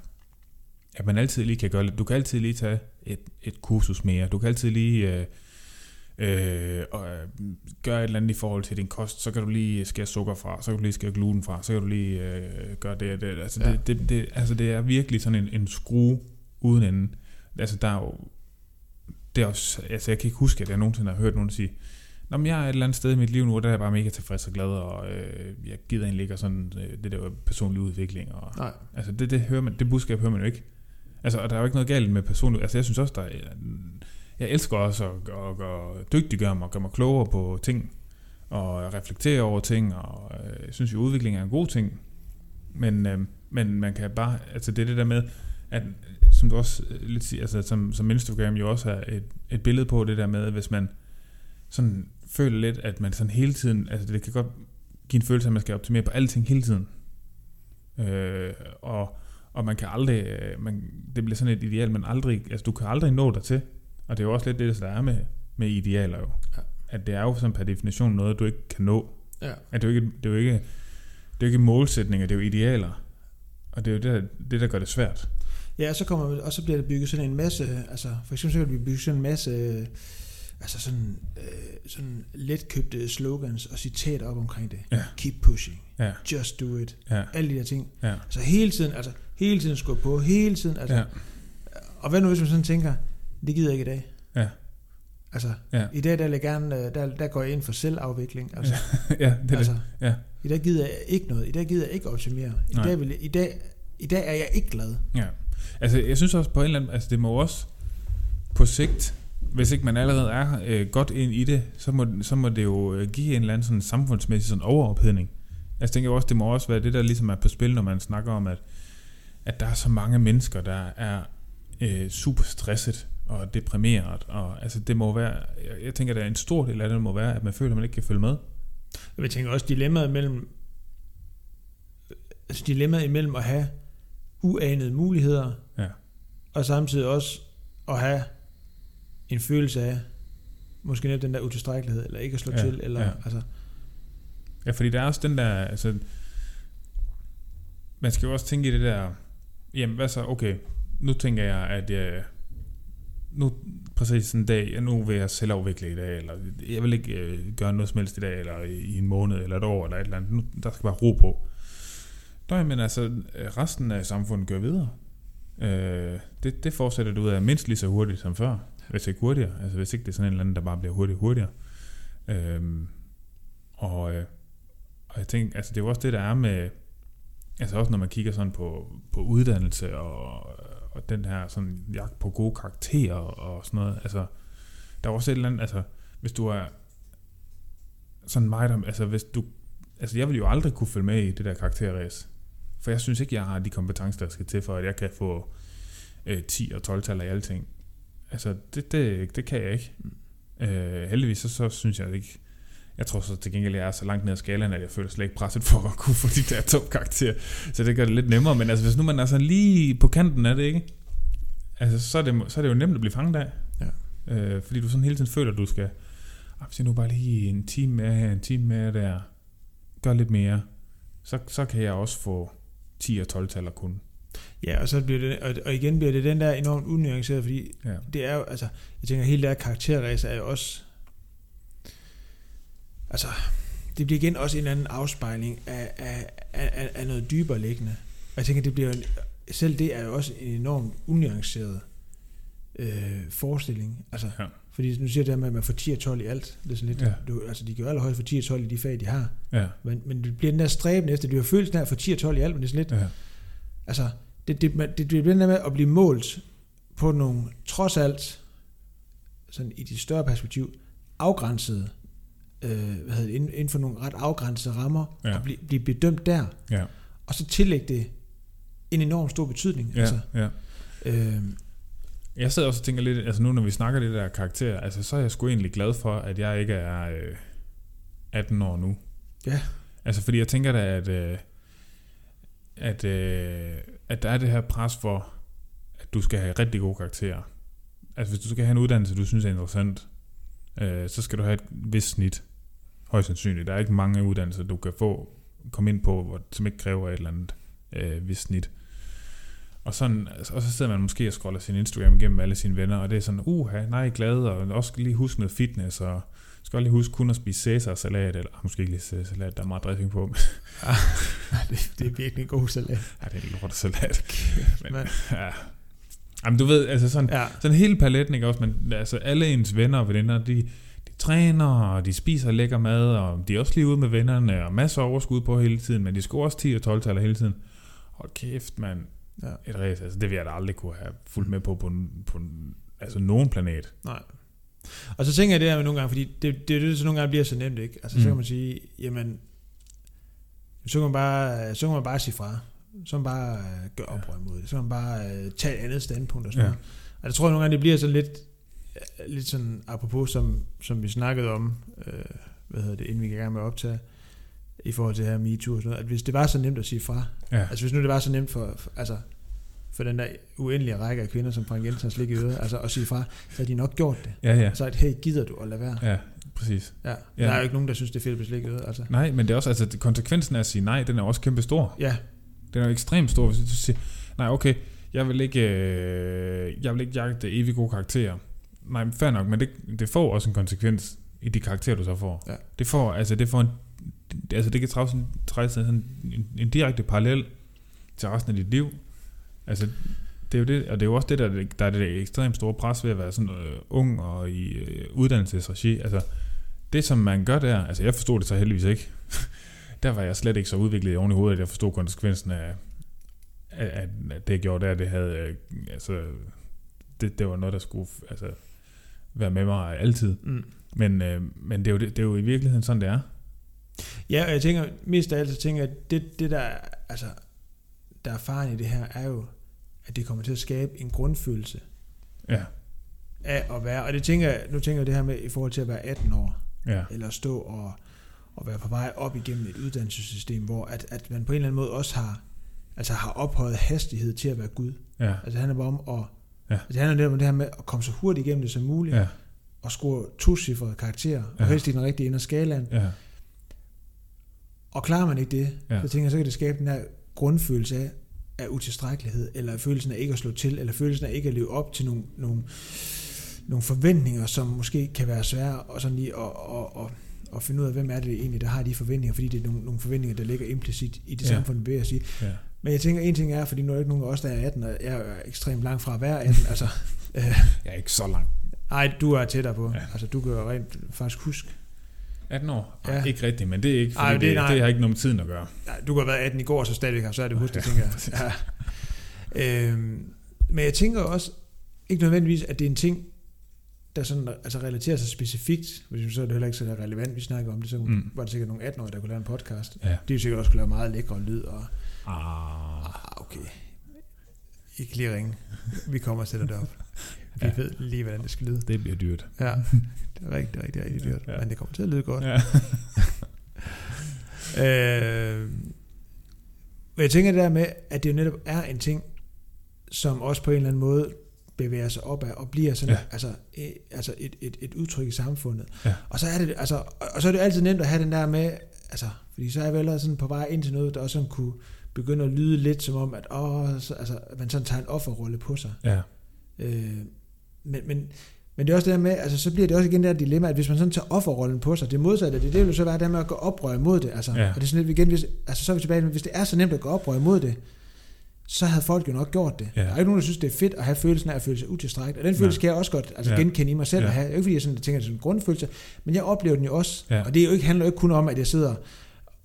at man altid lige kan gøre lidt. Du kan altid lige tage et, et kursus mere. Du kan altid lige øh, øh, og, øh, gøre et eller andet i forhold til din kost. Så kan du lige skære sukker fra, så kan du lige skære gluten fra, så kan du lige øh, gøre det det. Altså, Ja. det, det, det, altså det er virkelig sådan en, en skrue uden ende. Altså der er jo det er også, altså jeg kan ikke huske, at jeg nogensinde har hørt nogen sige, Nå, men jeg er et eller andet sted i mit liv nu, og der er jeg bare mega tilfreds og glad, og øh, jeg gider egentlig ikke og sådan øh, det der personlig udvikling. Og, nej, altså det, det, hører man, det budskab hører man jo ikke. Altså, og der er jo ikke noget galt med personlig... Altså, jeg synes også, der er, jeg elsker også at, at, at dygtiggøre mig gøre mig klogere på ting, og reflektere over ting, og øh, jeg synes jo, udvikling er en god ting. Men, øh, men man kan bare... Altså, det er det der med, at som du også øh, lidt siger, altså, som, som Instagram jo også er et, et billede på det der med, hvis man sådan føler lidt, at man sådan hele tiden... Altså, det kan godt give en følelse af, at man skal optimere på alting hele tiden. Øh, og og man kan aldrig, øh, man, det bliver sådan et ideal, man aldrig, altså du kan aldrig nå dig til. Og det er jo også lidt det, der er med, med idealer jo. Ja. At det er jo sådan per definition noget, du ikke kan nå. ja. At det er jo ikke, det er jo ikke, det er jo ikke målsætninger, det er jo idealer. Og det er jo det, det der gør det svært. Ja, og så, kommer, og så bliver der bygget sådan en masse, altså for eksempel så kan der blive bygget sådan en masse, øh, altså sådan, øh, sådan letkøbte slogans og citater op omkring det. Ja. Keep pushing, Ja, just do it, ja, alle de der ting. ja, Altså hele tiden, altså hele tiden skubbe på, hele tiden, altså. ja, Og hvad nu hvis man sådan tænker, det gider jeg ikke i dag. Ja. Altså, ja, i dag der, vil jeg gerne, øh, der, der går jeg ind for selvafvikling. Altså, ja, det er altså, det. Ja. I dag gider jeg ikke noget. I dag gider jeg ikke optimere. I, Nej. dag, vil jeg, i, dag, I dag er jeg ikke glad. Ja. Altså, jeg synes også på en eller anden... Altså, det må også på sigt, hvis ikke man allerede er øh, godt ind i det, så må, så må det jo øh, give en eller anden sådan samfundsmæssig sådan overophedning. Altså, jeg tænker også, det må også være det, der ligesom er på spil, når man snakker om, at, at der er så mange mennesker, der er øh, super stresset og deprimeret. Og, altså, det må være... Jeg, jeg tænker, at en stor del af det må være, at man føler, at man ikke kan følge med. Jeg tænker også dilemmaet mellem altså dilemmaet imellem at have uanede muligheder Ja. og samtidig også at have en følelse af måske netop den der utilstrækkelighed eller ikke at slå Ja, til eller ja. altså Ja, fordi der er også den der, altså, man skal jo også tænke i det der, jamen hvad så, okay, nu tænker jeg, at jeg, nu præcis en dag, nu vil jeg selvafvikle i dag, eller jeg vil ikke øh, gøre noget som helst i dag, eller i, en måned, eller et år, eller et eller andet, nu, der skal bare ro på. Nå, men altså, øh, resten af samfundet gør videre. Øh, det, det fortsætter du ud af mindst lige så hurtigt som før, hvis ikke hurtigere. Altså hvis ikke det er sådan en eller anden, der bare bliver hurtigere hurtigere. Øh, og, øh, og jeg tænker, altså det er jo også det, der er med, altså også når man kigger sådan på, på uddannelse og, og den her sådan jagt på gode karakterer og sådan noget, altså der er også et eller andet, altså hvis du er sådan meget om, altså hvis du, altså jeg vil jo aldrig kunne følge med i det der karakterræs. For jeg synes ikke, jeg har de kompetencer, der skal til for, at jeg kan få øh, 10 og 12 tal i alting. Altså, det, det, det kan jeg ikke. Øh, heldigvis, så, så synes jeg ikke, jeg tror så til gengæld, jeg er så langt ned ad skalaen, at jeg føler slet ikke presset for at kunne få de der topkarakterer. Så det gør det lidt nemmere. Men altså, hvis nu man er sådan lige på kanten af det, ikke? Altså, så er det, så er det jo nemt at blive fanget af. Ja. Øh, fordi du sådan hele tiden føler, at du skal, ah, hvis jeg nu bare lige en time med her, en time med der, gør lidt mere, så, så kan jeg også få 10 og 12 taler kun. Ja, og så bliver det, og, og igen bliver det den der enormt unuanceret, fordi Ja. det er jo, altså, jeg tænker, hele det her karakterræs er jo også, altså, det bliver igen også en eller anden afspejling af, af, af, af- noget dybere liggende. Og jeg tænker, det bliver selv det er jo også en enormt unuanceret øh, forestilling. Altså, Ja. fordi nu siger det der med, at man får 10 og 12 i alt. Det er sådan lidt, Ja. du, altså de jo allerhøjst få 10 og 12 i de fag, de har. Ja, Men, men det bliver den der stræben efter, det har følelsen af at få 10 og 12 i alt, men det er sådan lidt, ja, Altså, det, det, man- det, det bliver den der med at blive målt på nogle, trods alt, sådan i det større perspektiv, afgrænsede, øh, hvad hedder det, inden, inden for nogle ret afgrænsede rammer, Ja. og blive, blive bedømt der, ja, og så tillægge det en enorm stor betydning. ja, Altså, ja. øh, Jeg sidder også og tænker lidt, altså nu når vi snakker det der karakter, altså så er jeg sgu egentlig glad for, at jeg ikke er øh, 18 år nu. Ja. Altså fordi jeg tænker da, at, øh, at, øh, at der er det her pres for, at du skal have rigtig gode karakterer. Altså hvis du skal have en uddannelse, du synes er interessant, øh, så skal du have et vist snit. Højst sandsynligt. Der er ikke mange uddannelser, du kan få, komme ind på, hvor, som ikke kræver et eller andet øh, vist snit. Og, sådan, altså, og så sidder man måske og scroller sin Instagram igennem alle sine venner, og det er sådan, uha, nej, glad, og også lige huske noget fitness, og skal lige huske kun at spise Cæsar-salat, eller ah, måske ikke lige Cæsar-salat, der er meget dressing på, men det, det er virkelig en god salat. ja, det er en lortesalat. Men, Men- ja. Jamen, du ved, altså sådan, Ja, sådan hele paletten, ikke også, men altså alle ens venner og veninder, de, de træner, og de spiser lækker mad, og de er også lige ude med vennerne, og masser af overskud på hele tiden, men de scorer også 10 og 12 taler hele tiden. Hold kæft, mand. ja, Et race, altså det vil jeg da aldrig kunne have fulgt med på på, på altså nogen planet. nej. Og så tænker jeg det her med nogle gange, fordi det, det er det, så nogle gange bliver så nemt, ikke? Altså, så Mm. kan man sige, jamen, så kan man bare, så kan man bare sige fra. Man bare øh, gøre oprør mod det. Man bare øh, tage et andet standpunkt og sådan Ja. noget. Og jeg tror nogle gange, det bliver sådan lidt, øh, lidt sådan apropos, som, som vi snakkede om, øh, hvad hedder det, inden vi gik i gang med at optage, i forhold til det her MeToo og sådan noget, at hvis det var så nemt at sige fra, Ja, altså hvis nu det var så nemt for, for altså, for den der uendelige række af kvinder, som Frank Jensen har slikket i øret, altså at sige fra, så havde de nok gjort det. ja, ja. Så at, hey, gider du at lade være? Ja, præcis. Ja. Ja. Der er jo ikke nogen, der synes, det er fedt at blive slikket øret, altså. Nej, men det er også, altså konsekvensen af at sige nej, den er også kæmpe stor. Ja, Den er jo ekstremt stor, hvis du siger, nej okay, jeg vil ikke, øh, jeg vil ikke jagte evig gode karakterer. Nej, men fair nok, men det, det får også en konsekvens i de karakterer, du så får. Ja. Det får, altså det får en, altså det kan træde sådan, træde sådan en, en direkte parallel til resten af dit liv. Altså, det er jo det, og det er jo også det, der, er der er det ekstremt store pres ved at være sådan øh, ung og i øh, uddannelsesregi. Altså, det som man gør der, altså jeg forstod det så heldigvis ikke. Der var jeg slet ikke så udviklet i oven i hovedet, at jeg forstod konsekvensen af, at, at det jeg gjorde der, det havde, øh, altså, det, det var noget, der skulle altså, være med mig altid. mm. Men, øh, men det, er jo, det, det er jo i virkeligheden sådan, det er. ja og jeg tænker, mest af alt, så tænker jeg, at det, det der, altså, der er faren i det her, er jo, at det kommer til at skabe en grundfølelse Ja, af at være, og det tænker jeg, nu tænker jeg det her med, i forhold til at være 18 år, ja, eller stå og, og være på vej op igennem et uddannelsessystem, hvor at, at man på en eller anden måde også har, altså har ophøjet hastighed til at være Gud. ja, Altså det handler bare om at, Ja. altså, det handler netop om det her med at komme så hurtigt igennem det som muligt, ja, og score to-cifrede karakterer, og Ja. helst i den rigtige ende af skalaen. ja, Og klarer man ikke det, ja. så tænker jeg, så kan det skabe den her grundfølelse af, af utilstrækkelighed, eller følelsen af ikke at slå til, eller følelsen af ikke at leve op til nogle, nogle, nogle forventninger, som måske kan være svære og sådan lige at, at, at, at finde ud af, hvem er det egentlig, der har de forventninger, fordi det er nogle, nogle forventninger, der ligger implicit i det Ja. ja. samfund, vil jeg sige. ja. Men jeg tænker, en ting er, fordi nu er der ikke nogen af os, der er 18, og jeg er ekstremt langt fra at være 18, altså, øh, Jeg er ikke så langt. ej, du er tættere på. Ja. Ja. Altså, du kan jo rent faktisk huske. 18 år? Ja. Ja. Ikke rigtigt, men det er ikke, fordi Ej, det, det- det, nej. det har ikke noget med tiden at gøre. Nej, du kan have været 18 i går, så stadigvæk har at huske det, Ja, tænker jeg. Ja. Øhm, men jeg tænker også, ikke nødvendigvis, at det er en ting, der sådan, altså relaterer sig specifikt, hvis så er det heller ikke så relevant, vi snakker om det, så mm. var der sikkert nogle 18-årige, der kunne lave en podcast. Ja. De er sikkert også kunne lave meget lækre lyd, og Ah. ah, okay, ikke lige ringe. Vi kommer og sætter det op. Vi Ja. ved lige, hvordan det skal lyde. Det bliver dyrt. Ja, det er rigtig, rigtig, rigtig dyrt, Ja. men det kommer til at lyde godt. Ja. Øh, og jeg tænker det der med, at det jo netop er en ting, som også på en eller anden måde bevæger sig opad og bliver sådan, Ja. altså, øh, altså et, et, et udtryk i samfundet. Ja. Og så er det, altså, og- så er det altid nemt at have den der med, altså, fordi så er vi allerede sådan på vej ind til noget, der også sådan kunne begynde at lyde lidt som om, at åh, så, altså, man sådan tager en offerrolle på sig. ja. Øh, men, men, men det er også det der med, altså så bliver det også igen det her dilemma, at hvis man sådan tager offerrollen på sig, det modsatte, det, det vil jo så være det med at gå oprør imod det. Altså, Ja. Og det er sådan lidt, igen, hvis, altså så er vi tilbage, hvis det er så nemt at gå oprør imod det, så havde folk jo nok gjort det. Ja. Der er ikke nogen, der synes, det er fedt at have følelsen af at føle sig utilstrækkelig. Og den følelse Nej. kan jeg også godt altså, Ja. genkende i mig selv Ja. at have. Er ikke fordi, jeg, sådan, tænker, at det er en grundfølelse, men jeg oplever den jo også. Ja. Og det er jo ikke, handler jo ikke kun om, at jeg sidder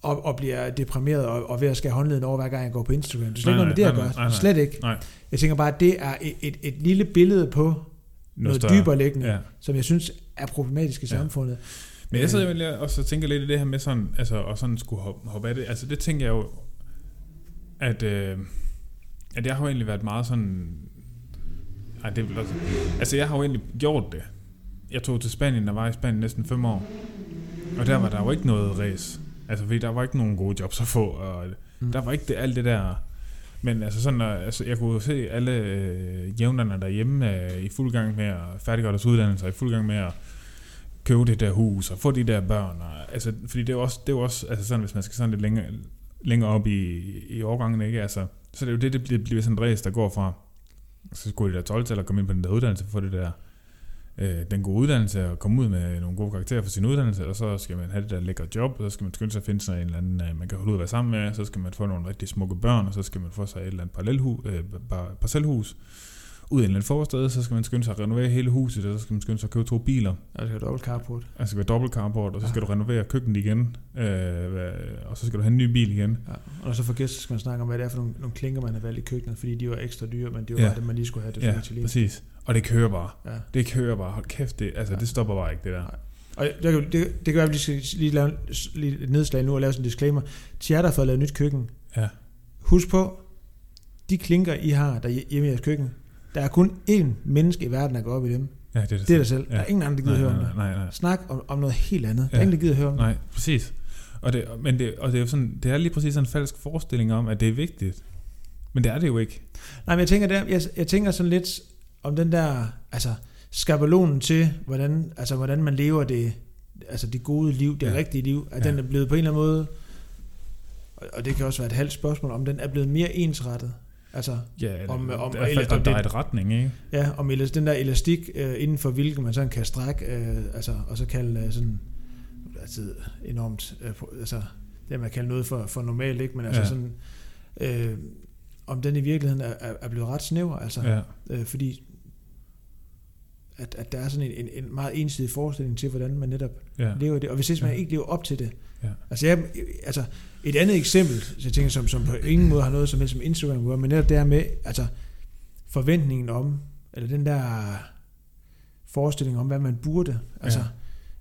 og, og bliver deprimeret og, og ved at skære håndleden over, hver gang jeg går på Instagram. Det er slet Nej, ikke noget med det at gøre. Slet ikke. Nej. Jeg tænker bare, at det er et, et, et lille billede på noget større. dybere liggende, Ja. som jeg synes er problematisk i Ja. samfundet. Men jeg sidder jo også og tænker lidt i det her med sådan, altså, og sådan skulle hoppe, hoppe af det. Altså det tænker jeg jo, at, øh, at jeg har jo egentlig været meget sådan, ej, det vel også, altså jeg har jo egentlig gjort det. Jeg tog til Spanien, og var i Spanien næsten fem år. Og der var der jo ikke noget race. Altså fordi der var ikke nogen gode jobs at få, og Mm. der var ikke det, alt det der... Men altså sådan, altså, jeg kunne se alle øh, jævnerne derhjemme øh, i fuld gang med at færdiggøre deres uddannelse, og i fuld gang med at købe det der hus og få de der børn. Og, altså, fordi det er jo også, det er også altså sådan, hvis man skal sådan lidt længere, længere op i, i årgangen, ikke? Altså, så det er jo det, det bliver, bliver sådan en race, der går fra, så skulle de der 12 til at komme ind på den der uddannelse, få det der, øh, den gode uddannelse og komme ud med nogle gode karakterer for sin uddannelse, og så skal man have det der lækre job, og så skal man skynde sig at finde sig en eller anden, øh, man kan holde ud at være sammen med, så skal man få nogle rigtig smukke børn, og så skal man få sig et eller andet parcelhus, øh, par- parcelhus, ud i en eller anden forstad, så skal man skynde sig at renovere hele huset, og så skal man skynde sig at købe to biler, Og det er dobbelt carport. Altså, det skal være dobbelt carport, og så skal Ja. du renovere køkkenet igen, øh, og så skal du have en ny bil igen. Ja. Og når så for gæster skal man snakke om, hvad det er for nogle, nogle klinker, man har valgt i køkkenet, fordi de var ekstra dyre, men det var Ja. bare det, man lige skulle have det Ja, for Italien. præcis. Og det kører bare. Ja. Det kører bare. Hold kæft, det, altså, Ja. det stopper bare ikke, det der. Nej. Og det, det, det kan være, at vi skal lige lave lige et nedslag nu og lave sådan en disclaimer. Til jer, der har fået lavet nyt køkken, Ja. husk på, de klinker, I har der hjemme i jeres køkken, der er kun én menneske i verden, der går op i dem. Ja, det er det. Det er dig selv. Ja. Der er ingen anden, der gider nej, høre om nej, det. nej, nej, Snak om, om noget helt andet. Der er Ja. ingen, der gider høre om det. nej, præcis. Og det, men det, og det er jo sådan, det er lige præcis sådan en falsk forestilling om, at det er vigtigt. Men det er det jo ikke. Nej, men jeg tænker, der, jeg, jeg tænker sådan lidt om den der, altså skabelonen til, hvordan, altså, hvordan man lever det, altså det gode liv, det Ja. ja. rigtige liv, at Ja. ja. den er blevet på en eller anden måde, og, og det kan også være et halvt spørgsmål, om den er blevet mere ensrettet. Altså, Ja, Om- om, der, eller- der, om der det- er et retning, ikke? ja, om den der elastik, øh, inden for hvilken man sådan kan strække, øh, altså, og så kalde øh, sådan, altid enormt, øh, altså, det man kalder noget for, for normalt, ikke? Men altså Ja. sådan, øh, om den i virkeligheden er, er, blevet ret snæver, altså. Ja. øh, fordi at, at der er sådan en, en, en meget ensidig forestilling til, hvordan man netop ja. lever det, og hvis man Ja. ikke lever op til det. Ja. Altså, jeg, altså et andet eksempel, så jeg tænker, som, som på ingen måde har noget som helst som Instagram, gør, men netop det her med, altså forventningen om, eller den der forestilling om, hvad man burde, altså,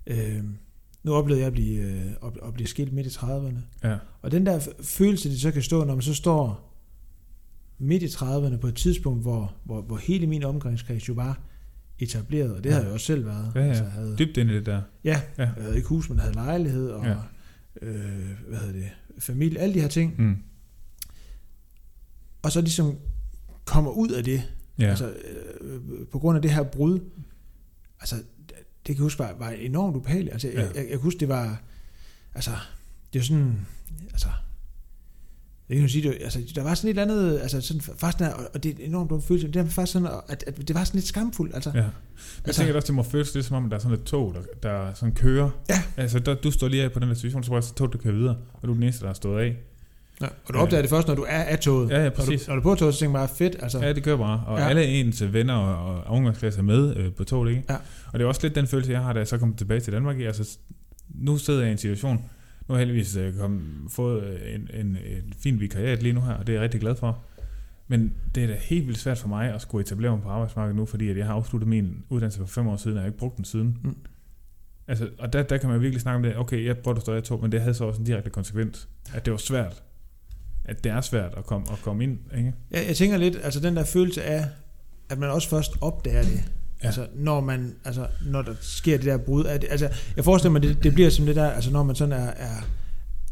øh, nu oplevede jeg at blive, øh, at, blive skilt midt i 30'erne, Ja. og den der følelse, det så kan stå, når man så står midt i 30'erne på et tidspunkt, hvor, hvor, hvor hele min omgangskreds jo var etableret, og det Ja. havde jeg også selv været. Ja, ja. Altså, jeg havde, Dybt ind i det der. ja, Ja. jeg havde ikke hus, men havde lejlighed, og Ja. ja. øh, hvad hedder det, familie, alle de her ting. Mm. Og så ligesom kommer ud af det, Ja. altså øh, på grund af det her brud, altså det kan jeg huske var, var enormt ubehageligt. Altså, Ja. jeg, jeg, jeg kan huske, det var, altså, det er sådan, altså, jeg kan sige, det, var- altså, der var sådan et eller andet, altså sådan, faktisk, og det er en enormt dum følelse, det er faktisk sådan, at, at det var sådan lidt skamfuldt, altså, Ja. Jeg Altså- tænker også, det må føles lidt som om, der er sådan et tog, der, der sådan kører. Ja. Altså, der, du står lige af på den der station, så er der tog, der kører videre, og du er den eneste, der har stået af. ja. og du opdager det først, når du er af toget. Ja, ja, Når du, præcis. når du er på toget, så tænker man bare, fedt, altså, Ja, det gør bare. Og ja. Alle ens venner og, og omgangsklasse er med øh, på toget, ikke? Ja. Og det er også lidt den følelse, jeg har, da jeg så kommer tilbage til Danmark. Altså, nu sidder jeg i en situation, nu har jeg heldigvis øh, kom, fået øh, en, en, en fin vikariat lige nu her, og det er jeg rigtig glad for. Men det er da helt vildt svært for mig at skulle etablere mig på arbejdsmarkedet nu, fordi at jeg har afsluttet min uddannelse for fem år siden, og jeg har ikke brugt den siden. Mm. Altså, og der, der kan man virkelig snakke om det. Okay, jeg prøvede at stå i to, men det havde så også en direkte konsekvens. At det var svært. At det er svært at komme, at komme ind, ikke? Jeg, jeg tænker lidt, altså den der følelse af, at man også først opdager det. Ja. Altså, når man, altså, når der sker det der brud. At, altså, jeg forestiller mig, det, det bliver som det der, altså, når man sådan er, er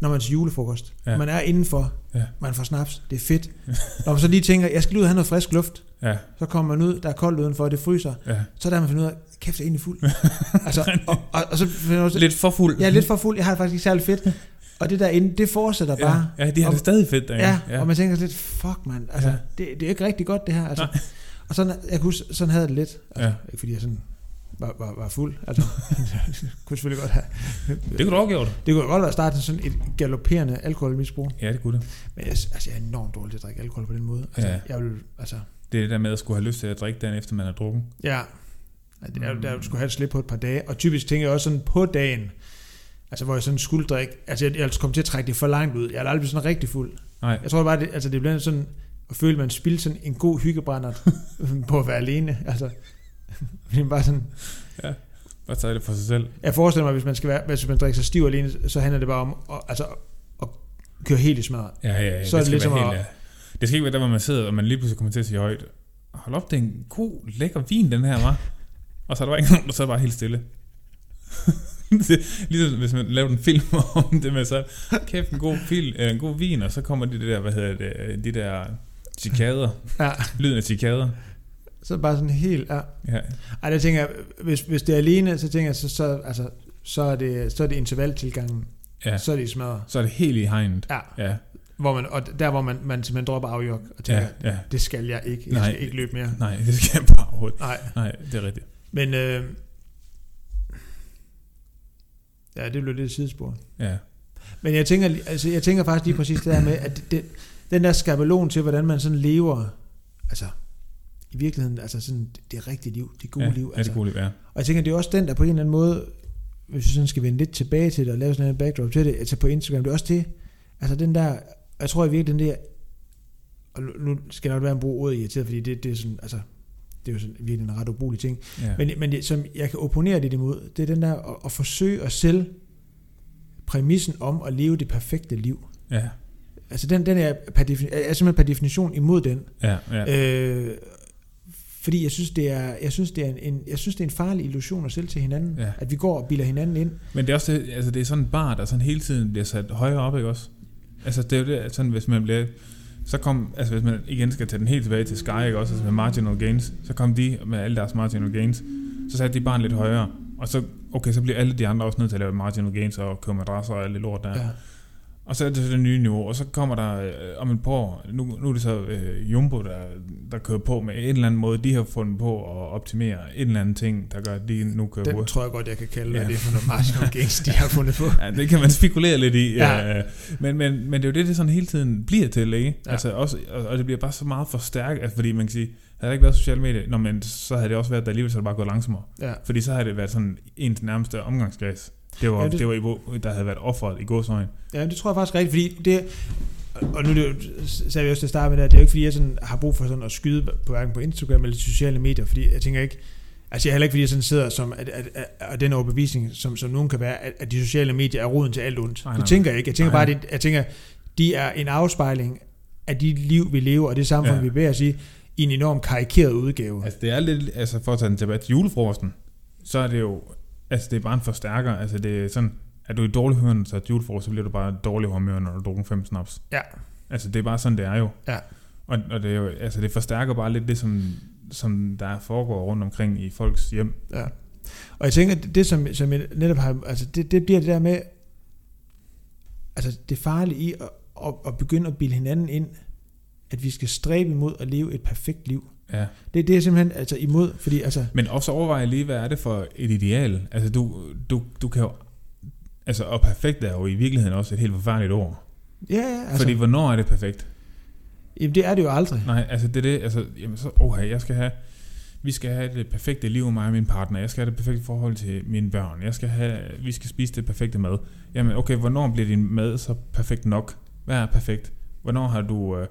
når man til julefrokost. Ja. Ja. Man er indenfor, Ja. man får snaps, det er fedt. når man så lige tænker, jeg skal ud og have noget frisk luft, Ja, så kommer man ud, der er koldt udenfor, det fryser. ja. Så er der, man finder ud af, kæft, jeg er egentlig fuld. altså, og, og, og, så finder man også, Lidt for fuld. er lidt for fuld, jeg har det faktisk ikke særlig fedt. Og det der inde, det fortsætter ja, bare. ja, de har Og- det stadig fedt derinde. Ja, ja, og man tænker lidt, fuck mand, altså, Ja. ja. det, det er ikke rigtig godt det her. Altså. Nej. Og sådan, jeg kunne, sådan havde jeg det lidt. Altså, Ja. Ikke fordi jeg sådan var, var, var fuld. Altså, kunne selvfølgelig godt have. Det kunne du også gjort. Det kunne godt være starten sådan et galopperende alkoholmisbrug. Ja, det kunne det. Men jeg, altså, jeg er enormt dårlig til at drikke alkohol på den måde. Altså, Ja. ja. Jeg vil, altså, Det er det der med at skulle have lyst til at drikke dagen efter, man har drukket. ja. Altså, Jeg, der skulle have et slip på et par dage. Og typisk tænker jeg også sådan på dagen, altså hvor jeg sådan skulle drikke, altså jeg, jeg kom til at trække det for langt ud. Jeg er aldrig blevet sådan rigtig fuld. Nej, Jeg tror bare, det, altså det bliver sådan føle, at man spilder sådan en god hyggebrændert på at være alene. Altså, det er bare sådan, bare tage det for sig selv. jeg forestiller mig, hvis man, skal være, hvis man drikker sig stiv alene, så handler det bare om at, altså, at køre helt i smadret. Ja, ja, ja. Så er det ligesom være at- helt, ja. Det skal ikke være der, hvor man sidder, og man lige pludselig kommer til at sige højt, hold op, det er en god, lækker vin, den her, var. Og så er der bare ikke nogen, der så er bare helt stille. det, ligesom hvis man lavede en film om det med så, kæft en god, film, en god vin, og så kommer de der, hvad hedder det, de der cikader, Ja, lyden af cikader. så bare sådan helt, ja. Ja, Ej, der tænker jeg, hvis, hvis det er alene, så tænker jeg, så, så, altså, så er det, så er det intervaltilgangen. ja. Så er det smadret. Så er det helt i hegnet. Ja, Ja, hvor man, og der hvor man, man simpelthen dropper afjok og tænker, ja, ja. det skal jeg ikke. Jeg Nej. skal ikke løbe mere. Nej, det skal jeg bare overhovedet. Nej, Nej, det er rigtigt. men øh, ja, det blev lidt sidespor. Ja, Men jeg tænker, altså, jeg tænker faktisk lige præcis det der med, at det, den der skabelon til, hvordan man sådan lever, altså i virkeligheden, altså sådan det rigtige liv, det gode ja, liv. Ja, Altså. det gode liv, ja. Og jeg tænker, det er også den, der på en eller anden måde, hvis vi sådan skal vende lidt tilbage til det, og lave sådan en backdrop til det, altså på Instagram, det er også det, altså den der, jeg tror i virkeligheden det er, og nu- nu skal der jo være en brug ordet irriteret, fordi det, det er sådan, altså, det er jo sådan virkelig en ret ubrugelig ting. ja. Men, men det, som jeg kan opponere lidt imod, det er den der at, at forsøge at sælge præmissen om at leve det perfekte liv. ja, Altså den, den er, per defini- er simpelthen per definition imod den. ja, ja. Øh, fordi jeg synes, det er, jeg synes, det er en, jeg synes, det er en farlig illusion at sælge til hinanden. Ja. At vi går og bilder hinanden ind. Men det er også det, altså det er sådan en bar, der sådan hele tiden bliver sat højere op, ikke også? Altså det er jo det, sådan hvis man bliver, så kom, altså hvis man igen skal tage den helt tilbage til Sky, ikke også, altså med marginal gains, så kom de med alle deres marginal gains, så satte de barn lidt højere, og så, okay, så bliver alle de andre også nødt til at lave marginal gains og købe madrasser og alt det lort der. Ja. Og så er det det nye niveau, og så kommer der øh, om et par år, nu, nu er det så øh, Jumbo, der, der kører på med en eller anden måde, de har fundet på at optimere en eller anden ting, der gør, at de nu kører Den på. tror jeg godt, jeg kan kalde Ja. det for noget marginal gains, de har fundet på. Ja, det kan man spekulere lidt i. Ja. ja. Men, men, men det er jo det, det sådan hele tiden bliver til, ikke? Ja. Altså også, og, og det bliver bare så meget forstærket, altså, fordi man kan sige, havde der ikke været sociale medier, nå, men så havde det også været, at alligevel så det bare gået langsommere. Ja. Fordi så havde det været sådan ens nærmeste omgangskreds. Det var, Ja, det- det, det var Ivo, der havde været offeret i godsøjen. ja, det tror jeg faktisk rigtigt, fordi det, og nu er det jo, sagde vi også til at starte med det, det er jo ikke fordi, jeg sådan har brug for sådan at skyde på hverken på Instagram eller sociale medier, fordi jeg tænker ikke, altså jeg er heller ikke fordi, jeg sådan sidder som, at, at, at, at den overbevisning, som, som nogen kan være, at, at de sociale medier er roden til alt ondt. Nej, det tænker jeg ikke. Jeg tænker Nej. bare, at jeg tænker, de er en afspejling af de liv, vi lever, og det samfund, Ja. vi bevæger os i, i en enorm karikeret udgave. Altså det er lidt, altså for at tage den tilbage til julefrokosten, så er det jo, altså det er bare en forstærker. Altså det er sådan, er du i dårlig humør, når du tager julefrokost, så bliver du bare dårlig humør, når du drukker fem snaps. Ja. Altså det er bare sådan, det er jo. Ja. Og, og det, er jo, altså det forstærker bare lidt det, som, som der foregår rundt omkring i folks hjem. Ja. Og jeg tænker, det, det som, som jeg netop har, altså det, det bliver det der med, altså det farlige i at, at, at begynde at bilde hinanden ind, at vi skal stræbe imod at leve et perfekt liv. Ja. Det, det er simpelthen altså imod, fordi altså, Men også overveje lige, hvad er det for et ideal? Altså du, du, du kan jo, altså og perfekt er jo i virkeligheden også et helt forfærdeligt ord. ja, ja, Altså, Fordi hvornår er det perfekt? jamen, det er det jo aldrig. Nej, altså det er det, altså, jamen så, oh, jeg skal have, vi skal have det perfekte liv med mig og min partner, jeg skal have det perfekte forhold til mine børn, jeg skal have, vi skal spise det perfekte mad. Jamen okay, hvornår bliver din mad så perfekt nok? Hvad er perfekt? Hvornår har du, øh,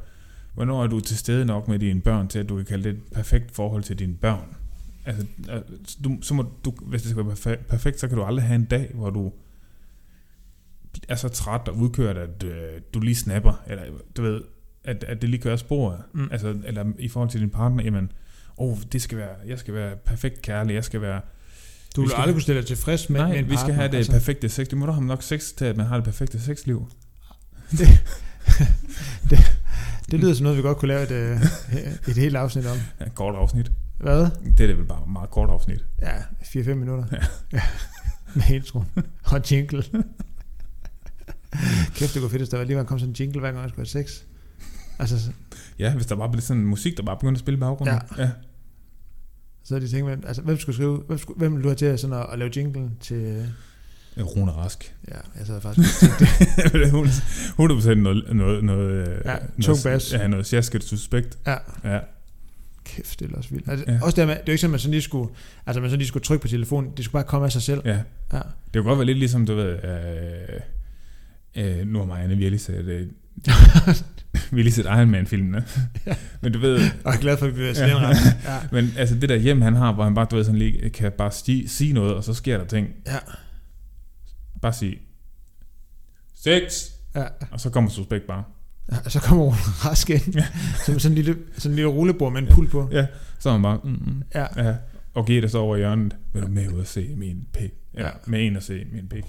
Hvornår er du til stede nok med dine børn, til at du kan kalde det et perfekt forhold til dine børn? Altså, øh, du, så må du, hvis det skal være perfe- perfekt, så kan du aldrig have en dag, hvor du er så træt og udkørt, at øh, du lige snapper, eller du ved, at, at det lige kører sporet. Mm. Altså, eller i forhold til din partner, jamen, oh, det skal være, jeg skal være perfekt kærlig, jeg skal være, Du Vi vil skal- aldrig kunne stille dig tilfreds med, nej, med en vi skal partner, have det altså. perfekte sex. Det må da have nok sex til, at man har det perfekte sexliv. Det lyder som noget, vi godt kunne lave et, øh, et helt afsnit om. Ja, et kort afsnit. Hvad? Det er det vel bare et meget kort afsnit. Ja, 4-5 minutter. Ja. ja. Med introen. Og jingle. Kæft, det kunne fedt, hvis der var lige kom sådan en jingle, hver gang jeg skulle have sex. Altså, så- Ja, hvis der bare blev sådan musik, der bare begyndte at spille i baggrunden. Ja. ja. så de tænkt, hvem- altså, hvem skulle skrive, hvem, skulle, hvem vil du have til sådan at, at lave jingle til. Rune Rask. ja, jeg sad faktisk det. Hun- 100% noget, noget, noget, Ja, noget, tung bass. Ja, noget sjasket suspekt. Ja, Ja. kæft, det er også vildt. Altså, Ja. Også der med, det er jo ikke sådan, at man sådan lige skulle, altså man sådan lige skulle trykke på telefonen, det skulle bare komme af sig selv. ja. Ja. Det kunne godt være lidt ligesom, du ved, øh, øh, nu har Marianne, vi har lige set, øh, vi har lige set Iron Man-filmene. Ja. Men du ved, Og jeg er glad for, at vi bliver sådan Ja. ja. men altså det der hjem, han har, hvor han bare, du ved, sådan lige kan bare sige noget, og så sker der ting. Ja. Bare sige, sex, ja. og så kommer suspekt bare. Ja, og så kommer Rune Rask ind, Ja. som sådan en lille, sådan en lille rullebord med en pul på. Ja, så er man bare, mm, mm. Ja. Ja, og giver det så over i hjørnet. Vil du med ud og se min pik? Ja, Ja. med en at se min pik.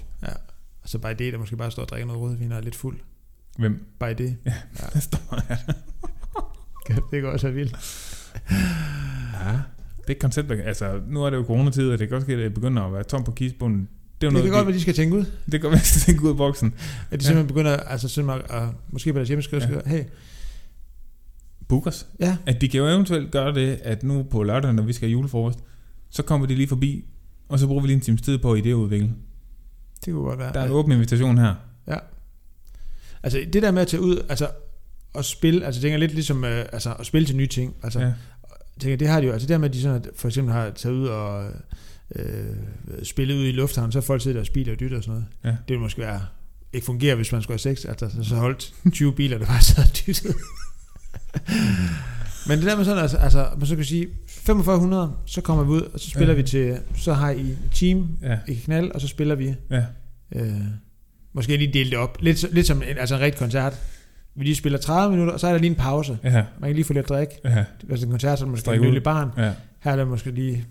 Og så bare det, der måske bare står og drikker noget rødvin og er lidt fuld. Hvem? Bare det. Der står her. Det kan også være vildt. Ja, det er koncept, altså nu er det jo coronatid, og det kan godt ske, at det begynder at være tom på kisbunden. Det er jo Det noget, kan godt være, de skal tænke ud. det kan godt være, at de tænke ud af boksen. At de simpelthen begynder, altså simpelthen at, at måske på deres hjemmeskrive, Ja. ja. hey, Bookers. ja, At de kan jo eventuelt gøre det, at nu på lørdag, når vi skal have julefrokost, så kommer de lige forbi, og så bruger vi lige en times tid på at idéudvikle. det kunne godt være. Der er en åben invitation her. Altså det der med at tage ud, altså at spille, altså tænker lidt ligesom, øh, altså at spille til nye ting. Altså, Ja. tænker, det har de jo, altså det der med, at de sådan, at for eksempel har taget ud og øh, spillet ud i lufthavnen, så har folk siddet der og spiler og dytter og sådan noget. Ja. Det ville måske være, ikke fungere, hvis man skulle have sex, altså så- så holdt 20 biler, der bare sad og dyttede. Men det der med sådan, altså, altså man så kan sige, 4500, så kommer vi ud, og så spiller Ja. vi til, så har I team, Ja, I kan knalde, og så spiller vi. ja, Øh, måske lige dele det op. Lidt, lidt som en, altså en rigtig koncert. Vi lige spiller 30 minutter, og så er der lige en pause. ja, Man kan lige få lidt drik. ja, Altså en koncert, så er der måske en lille barn. ja. Her er der måske lige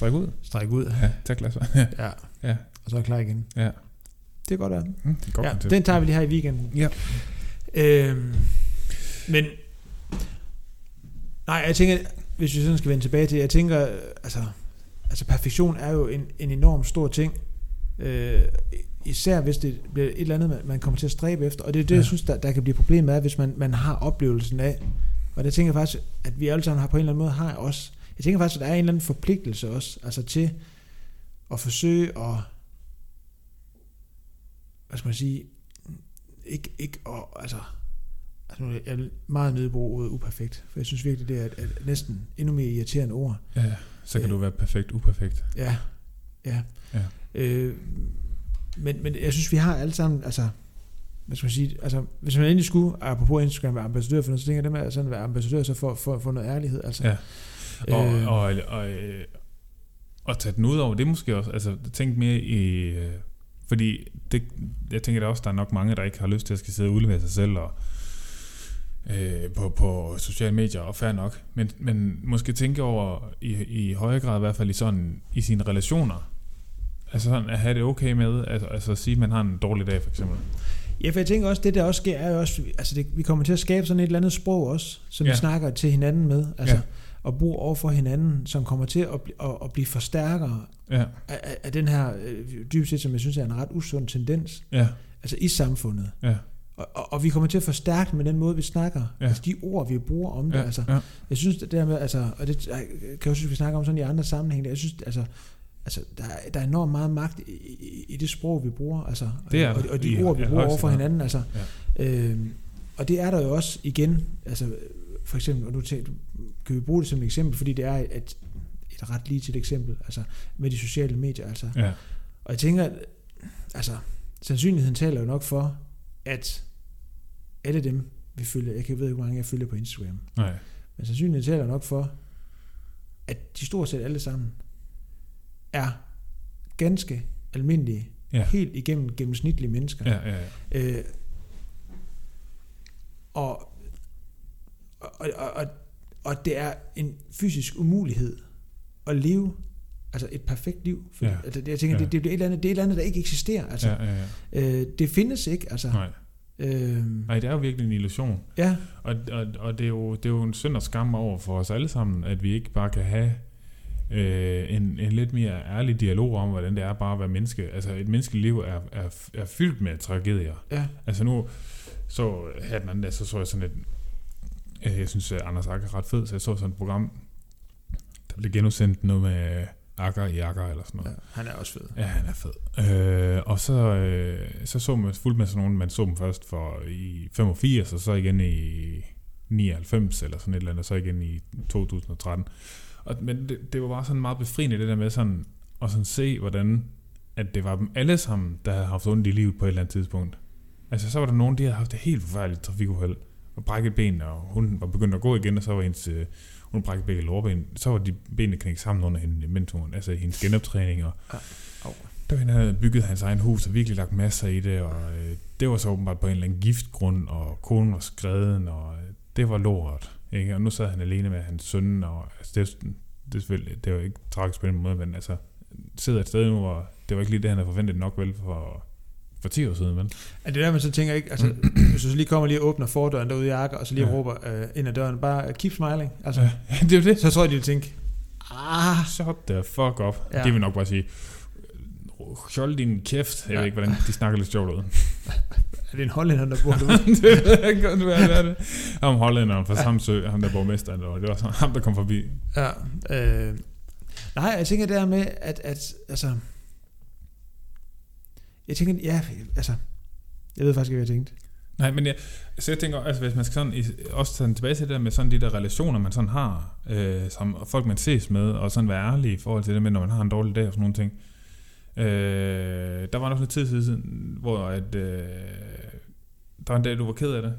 Stræk ud. strække ud. Ja, tag glasser. Ja, Ja. Ja. Og så er klar igen. ja. Det kan godt være. Mm, det er godt Ja, koncept. den tager vi lige her i weekenden. Ja. Øhm, men nej, jeg tænker, hvis vi sådan skal vende tilbage til, jeg tænker, øh, altså, altså perfektion er jo en, en enorm stor ting. Øh, især hvis det bliver et eller andet, man- man kommer til at stræbe efter. Og det er det, Ja. jeg synes, der, der kan blive problemet af, hvis man, man har oplevelsen af. Og det tænker jeg faktisk, at vi alle sammen har på en eller anden måde har også. Jeg tænker faktisk, at der er en eller anden forpligtelse også, altså til at forsøge at, hvad skal man sige, ikke, ikke og, altså, altså nu er jeg meget nødt bruge ordet uperfekt, for jeg synes virkelig, det er et, et næsten endnu mere irriterende ord. Ja, så kan Ja. du være perfekt uperfekt. Ja, ja. Ja. Øh, men, men jeg synes, vi har alle sammen, altså, hvad skal man sige, altså, hvis man endelig skulle, apropos Instagram, være ambassadør for noget, så tænker jeg, det med at sådan være ambassadør, så for, for, for noget ærlighed, altså. Ja. Og, Øh. og, og, og, og tage den ud over, det måske også, altså tænk mere i, øh, fordi det, jeg tænker da også, der er nok mange, der ikke har lyst til at skal sidde og udlevere sig selv og, øh, på, på sociale medier, og fair nok, men, men måske tænke over, i, i højere grad i hvert fald i sådan, i sine relationer, altså sådan at have det okay med, altså, altså at sige, at man har en dårlig dag for eksempel. Ja, for jeg tænker også, det der også sker, er jo også, altså det, vi kommer til at skabe sådan et eller andet sprog også, som. Ja. vi snakker til hinanden med, altså, Ja. Ja. og bruger over for hinanden, som kommer til at, bli, at, at blive forstærkere Ja, af, af, den her, øh, dybest set, som jeg synes er en ret usund tendens, ja, altså i samfundet. ja, Og, og, og vi kommer til at forstærke med den måde, vi snakker. Ja. Ja. Altså de ord, vi bruger om det. ja, Altså, ja, jeg synes, det der med, altså, og det jeg kan jeg synes, vi snakker om sådan i andre sammenhænge, jeg synes, altså, altså der, er- der er enormt meget magt i, i, i det sprog, vi bruger, altså, Det er og, og de I ord, vi bruger over for hinanden, altså, ja. øhm, og det er der jo også igen, altså, for eksempel, og nu kan vi bruge det som et eksempel, fordi det er et, et, et ret lige til et eksempel, altså, med de sociale medier, altså, ja, og jeg tænker, altså, sandsynligheden taler jo nok for, at alle dem, vi følger, jeg kan ved ikke, hvor mange jeg følger på Instagram, Nej. men sandsynligvis taler nok for, at de stort set alle sammen er ganske almindelige, Ja. helt igennem gennemsnitlige mennesker. Ja, ja, ja. Øh, og, og, og, og, og det er en fysisk umulighed at leve altså et perfekt liv. For, Ja. altså, jeg tænker, Ja. det, det, er et eller andet, det er et eller andet, der ikke eksisterer. Altså, ja, ja, ja. øh, det findes ikke. Altså, Nej. øh, Nej, det er jo virkelig en illusion. ja, Og, og, og det, er jo, det er jo en synd og skam over for os alle sammen, at vi ikke bare kan have øh, en, en lidt mere ærlig dialog om, hvordan det er bare at være menneske. Altså et menneskeliv er, er, er fyldt med tragedier. ja, Altså nu så her den anden dag, så så jeg sådan et, jeg synes at Anders Akker er ret fed, så jeg så sådan et program, der blev genudsendt noget med Akker i Akker eller sådan noget. ja, han er også fed. Ja, han er fed. Øh, og så, øh, så så man fuldt med sådan nogen, man så dem først for i 85, og så igen i 99 eller sådan et eller andet, og så igen i 2013. Og, men det, det var bare sådan meget befriende det der med sådan, at sådan se, hvordan at det var dem alle sammen, der havde haft ondt i livet på et eller andet tidspunkt. Altså så var der nogen, de havde haft et helt forfærdeligt trafikuheld, og brækket ben, og hun var begyndt at gå igen, og så var hendes, øh, hun brækket begge lårben, så var de benene knækket sammen under hende, mens hun, altså hendes genoptræning, og Au. der han havde bygget hans egen hus og virkelig lagt masser i det, og øh, det var så åbenbart på en eller anden giftgrund, og konen var skreden, og øh, det var lort. Ikke? Og nu sad han alene med hans søn, og altså, det, det, selvfølgelig, det var ikke tragisk på den måde, men altså, sidder et sted nu, hvor det var ikke lige det, han havde forventet nok vel for, for 10 år siden, vel? Er det der, man så tænker ikke, altså, hvis du så lige kommer lige og åbner fordøren derude i Akker, og så lige Ja. ja. råber øh, ind ad døren, bare keep smiling, altså, Ja, det er jo det. så tror jeg, de vil tænke, ah, Shut the fuck up. Ja. Ja. Det vil nok bare sige, hold din kæft. Jeg ja. ved Ja. ikke, hvordan de snakker lidt sjovt ud. er det en hollænder, der bor derude? det ikke godt, hvad det er det. Ham hollænderen fra Samsø, ham der borgmester, var, det var ham, der kom forbi. Ja, øh, nej, jeg tænker det her med, at, at altså, jeg tænker, ja, altså, jeg ved faktisk ikke, hvad jeg tænkte. Nej, men jeg, så jeg tænker, altså hvis man skal sådan, også tage tilbage til det der med sådan de der relationer, man sådan har, øh, som folk man ses med, og sådan være ærlig i forhold til det med, når man har en dårlig dag og sådan nogle ting. Øh, der var nok noget tid siden, hvor at, øh, der var en dag, du var ked af det.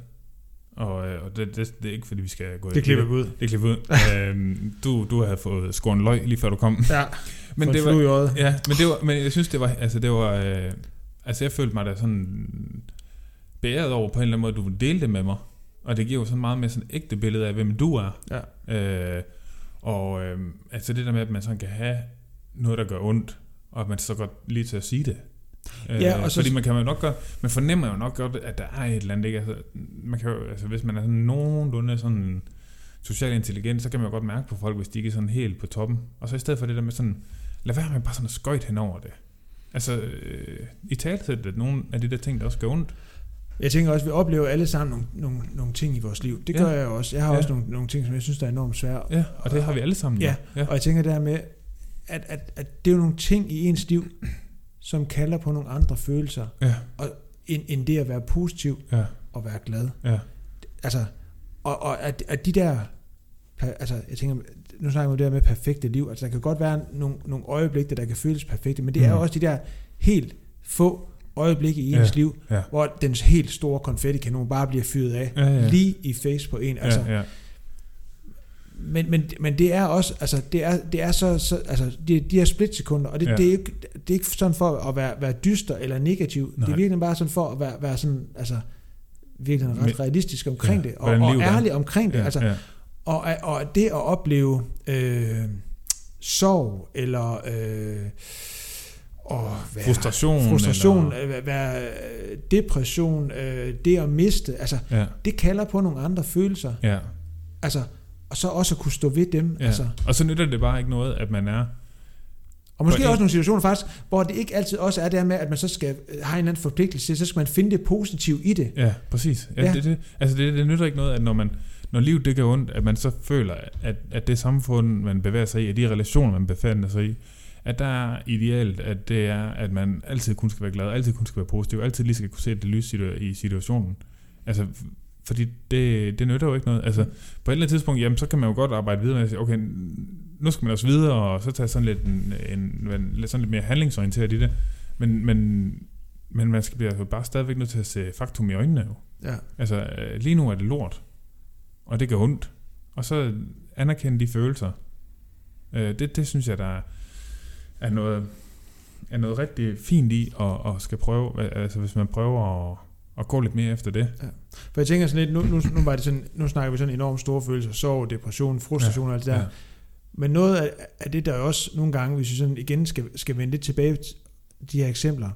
Og, øh, og det, det, det, er ikke fordi, vi skal gå Det klipper ud. Det klipper ud. øhm, du, du havde fået skåret en løg, lige før du kom. Ja, Men det en var. Ja, men det var, men jeg synes det var, altså det var, øh, altså jeg følte mig da sådan beæret over på en eller anden måde, du dele det med mig. Og det giver jo sådan meget mere sådan ægte billede af, hvem du er. Ja. Øh, og øh, altså det der med, at man sådan kan have noget, der gør ondt, og at man så godt lige til at sige det. Øh, Ja, og så- fordi man kan jo nok godt, man fornemmer jo nok godt, at der er et eller andet, ikke? Altså, man kan jo, altså hvis man er sådan nogenlunde sådan social intelligent, så kan man jo godt mærke på folk, hvis de ikke er sådan helt på toppen. Og så i stedet for det der med sådan, lad være med bare sådan at skøjte hen over det. Altså, øh, i talsæt nogle af de der ting, der også gør ondt. Jeg tænker også, at vi oplever alle sammen nogle, nogle, nogle ting i vores liv. Det gør Ja. jeg også. Jeg har Ja. også nogle, nogle ting, som jeg synes, der er enormt svære. Ja, og det har vi alle sammen. Ja, ja. Og jeg tænker det her med, at, at, at det er jo nogle ting i ens liv, som kalder på nogle andre følelser, Ja, end, end det at være positiv ja, og være glad. ja. Altså, og, og at, at de der, altså jeg tænker, nu snakker vi om det her med perfekte liv, altså der kan godt være nogle, nogle øjeblikke, der kan føles perfekte, men det er Mm. jo også de der helt få øjeblikke i Ja, ens liv, ja. hvor den helt store konfettikanon bare bliver fyret af, Ja, ja. lige i face på en. Altså, ja, ja. men, men, men det er også, altså det er, det er så, så altså de, de her splitsekunder, og det, Ja. ja. det, er ikke, det er ikke sådan for at være, være dyster eller negativ, Nej. det er virkelig bare sådan for at være, være sådan, altså virkelig ret Men- realistisk omkring Ja, det, og, og er. ærlig omkring det, ja, altså, ja. Og, og det at opleve øh, sorg, eller øh, og være, Frustration. frustration Eller, øh, være, depression, øh, det at miste, altså ja, det kalder på nogle andre følelser, ja, altså, og så også at kunne stå ved dem, ja. altså, Og så nytter det bare ikke noget, at man er... Og måske også nogle situationer faktisk, hvor det ikke altid også er det med, at man så skal øh, have en anden forpligtelse, så skal man finde det positive i det. Ja, præcis. Ja, Ja. Det, det, altså det, det nytter ikke noget, at når, man, når livet det gør ondt, at man så føler, at, at det samfund, man bevæger sig i, at de relationer, man befinder sig i, at der er ideelt, at det er, at man altid kun skal være glad, altid kun skal være positiv, altid lige skal kunne se det lys i situationen. Altså, fordi det, det nytter jo ikke noget. Altså, på et eller andet tidspunkt, jamen, så kan man jo godt arbejde videre med at sige, okay, nu skal man også videre, og så tage sådan lidt, en, en, en, sådan lidt mere handlingsorienteret i det. Men, men Men man skal blive bare stadigvæk nødt til at se faktum i øjnene jo. Ja. Altså, øh, lige nu er det lort. Og det gør ondt. Og så anerkende de følelser. Øh, det, det synes jeg, der er, noget, er noget rigtig fint i, og, og skal prøve, altså hvis man prøver at, at gå lidt mere efter det. For jeg tænker sådan lidt, nu, nu, nu, var det sådan, nu snakker vi sådan enormt store følelser, sorg, depression, frustration og alt det der. Ja. Men noget af, af det, der også nogle gange, hvis vi sådan igen skal, skal vende lidt tilbage til de her eksempler,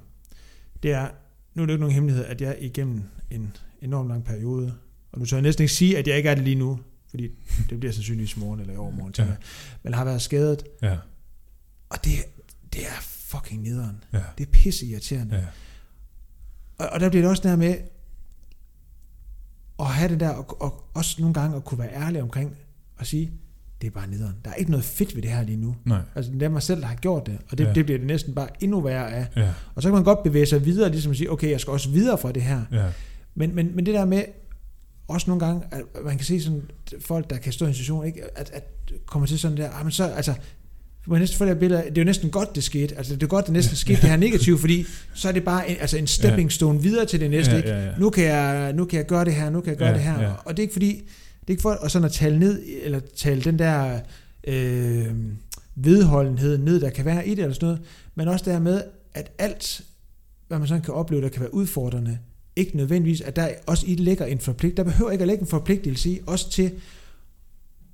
det er, nu er det jo ikke nogen hemmelighed, at jeg igennem en enorm lang periode, og nu tør jeg næsten ikke sige, at jeg ikke er det lige nu, fordi det bliver sandsynligvis i morgen eller i overmorgen, Ja. men har været skadet, Ja, og det, det er fucking nederen. ja, Det er pisse irriterende. ja, Og, og der bliver det også der med at have det der, og, og også nogle gange at kunne være ærlig omkring og sige, det er bare nederen. Der er ikke noget fedt ved det her lige nu. nej, Altså det er mig selv, der har gjort det, og det, ja. det bliver det næsten bare endnu værre af. ja, Og så kan man godt bevæge sig videre, ligesom at sige, okay, jeg skal også videre fra det her. ja, Men, men, men det der med, også nogle gange, at man kan se sådan folk, der kan stå i en situation, ikke? At, at kommer til sådan der, ah, men så, altså, må næsten få det billede, det er jo næsten godt, det skete. Altså, det er godt, det næsten skete det her negative, fordi så er det bare en, altså en stepping stone videre til det næste. Ja, ikke? ja. Nu, kan jeg, nu kan jeg gøre det her, nu kan jeg gøre Ja, det her. ja. Og det er ikke fordi, det er ikke for at, sådan at tale ned, eller tale den der øh, vedholdenhed ned, der kan være i det, eller sådan noget, men også det her med, at alt, hvad man sådan kan opleve, der kan være udfordrende, ikke nødvendigvis, at der også i ligger en forpligt. Der behøver ikke at ligge en forpligtelse i, også til,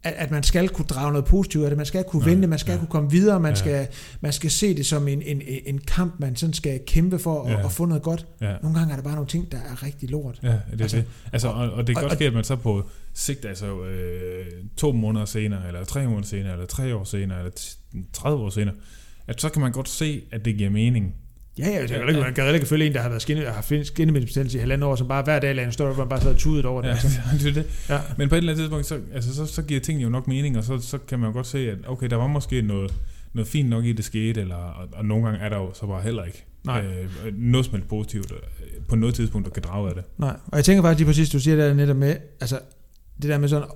at, at man skal kunne drage noget positivt af det, man skal kunne Nej, vente, man skal ja. kunne komme videre, man, Ja. skal, man skal se det som en, en, en kamp, man sådan skal kæmpe for at, Ja. at få noget godt. ja. Nogle gange er der bare nogle ting, der er rigtig lort. Ja, det er Altså, det. Altså, og, og det kan og- godt ske, at man så på sigt, altså øh, to måneder senere, eller tre måneder senere, eller tre år senere, eller t- 30 år senere, at så kan man godt se, at det giver mening. Ja, ja, det er ikke, man kan ikke følge en, der har været skinne, har haft skinnemedbestændelse i halvandet år, som bare hver dag lader en større, hvor man bare sad tudet over det. Ja, det er det. Ja. Men på et eller andet tidspunkt, så, altså, så, så giver tingene jo nok mening, og så, så kan man jo godt se, at okay, der var måske noget, noget fint nok i, det skete, eller, og, og nogle gange er der jo så bare heller ikke Nej. Øh, noget som positivt øh, på noget tidspunkt, der kan drage af det. Nej, og jeg tænker faktisk lige præcis, du siger der netop med, altså det der med sådan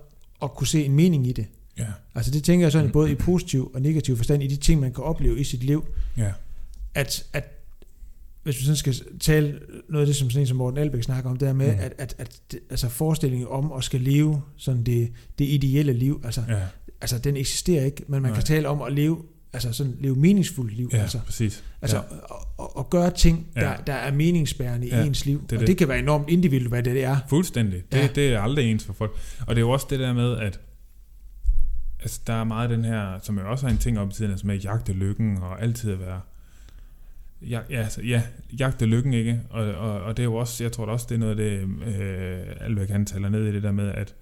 at kunne se en mening i det. Ja, Altså det tænker jeg sådan Mm. både i positiv og negativ forstand, i de ting, man kan opleve i sit liv, ja, at, at hvis vi sådan skal tale noget af det, som sådan en som Morten Albæk snakker om, det er med, Mm. at, at, at det, altså forestillingen om at skal leve sådan det, det ideelle liv, altså, ja. altså den eksisterer ikke, men man Nej. kan tale om at leve, altså sådan leve meningsfuldt liv, ja altså, præcis. altså ja. ja. at, at gøre ting, der, Ja. der er meningsbærende Ja, i ens liv, det er og det. det kan være enormt individuelt, hvad det er. Fuldstændig. Det, Ja. ja. det er aldrig ens for folk. Og det er jo også det der med, at altså, der er meget den her, som jeg også har en ting op i tiden, altså med at jagte lykken og altid at være Ja, ja, altså, ja, jagte lykken, ikke? Og, og, og det er jo også, jeg tror da også, det er noget af det, øh, Alvæk han taler ned i det der med, at,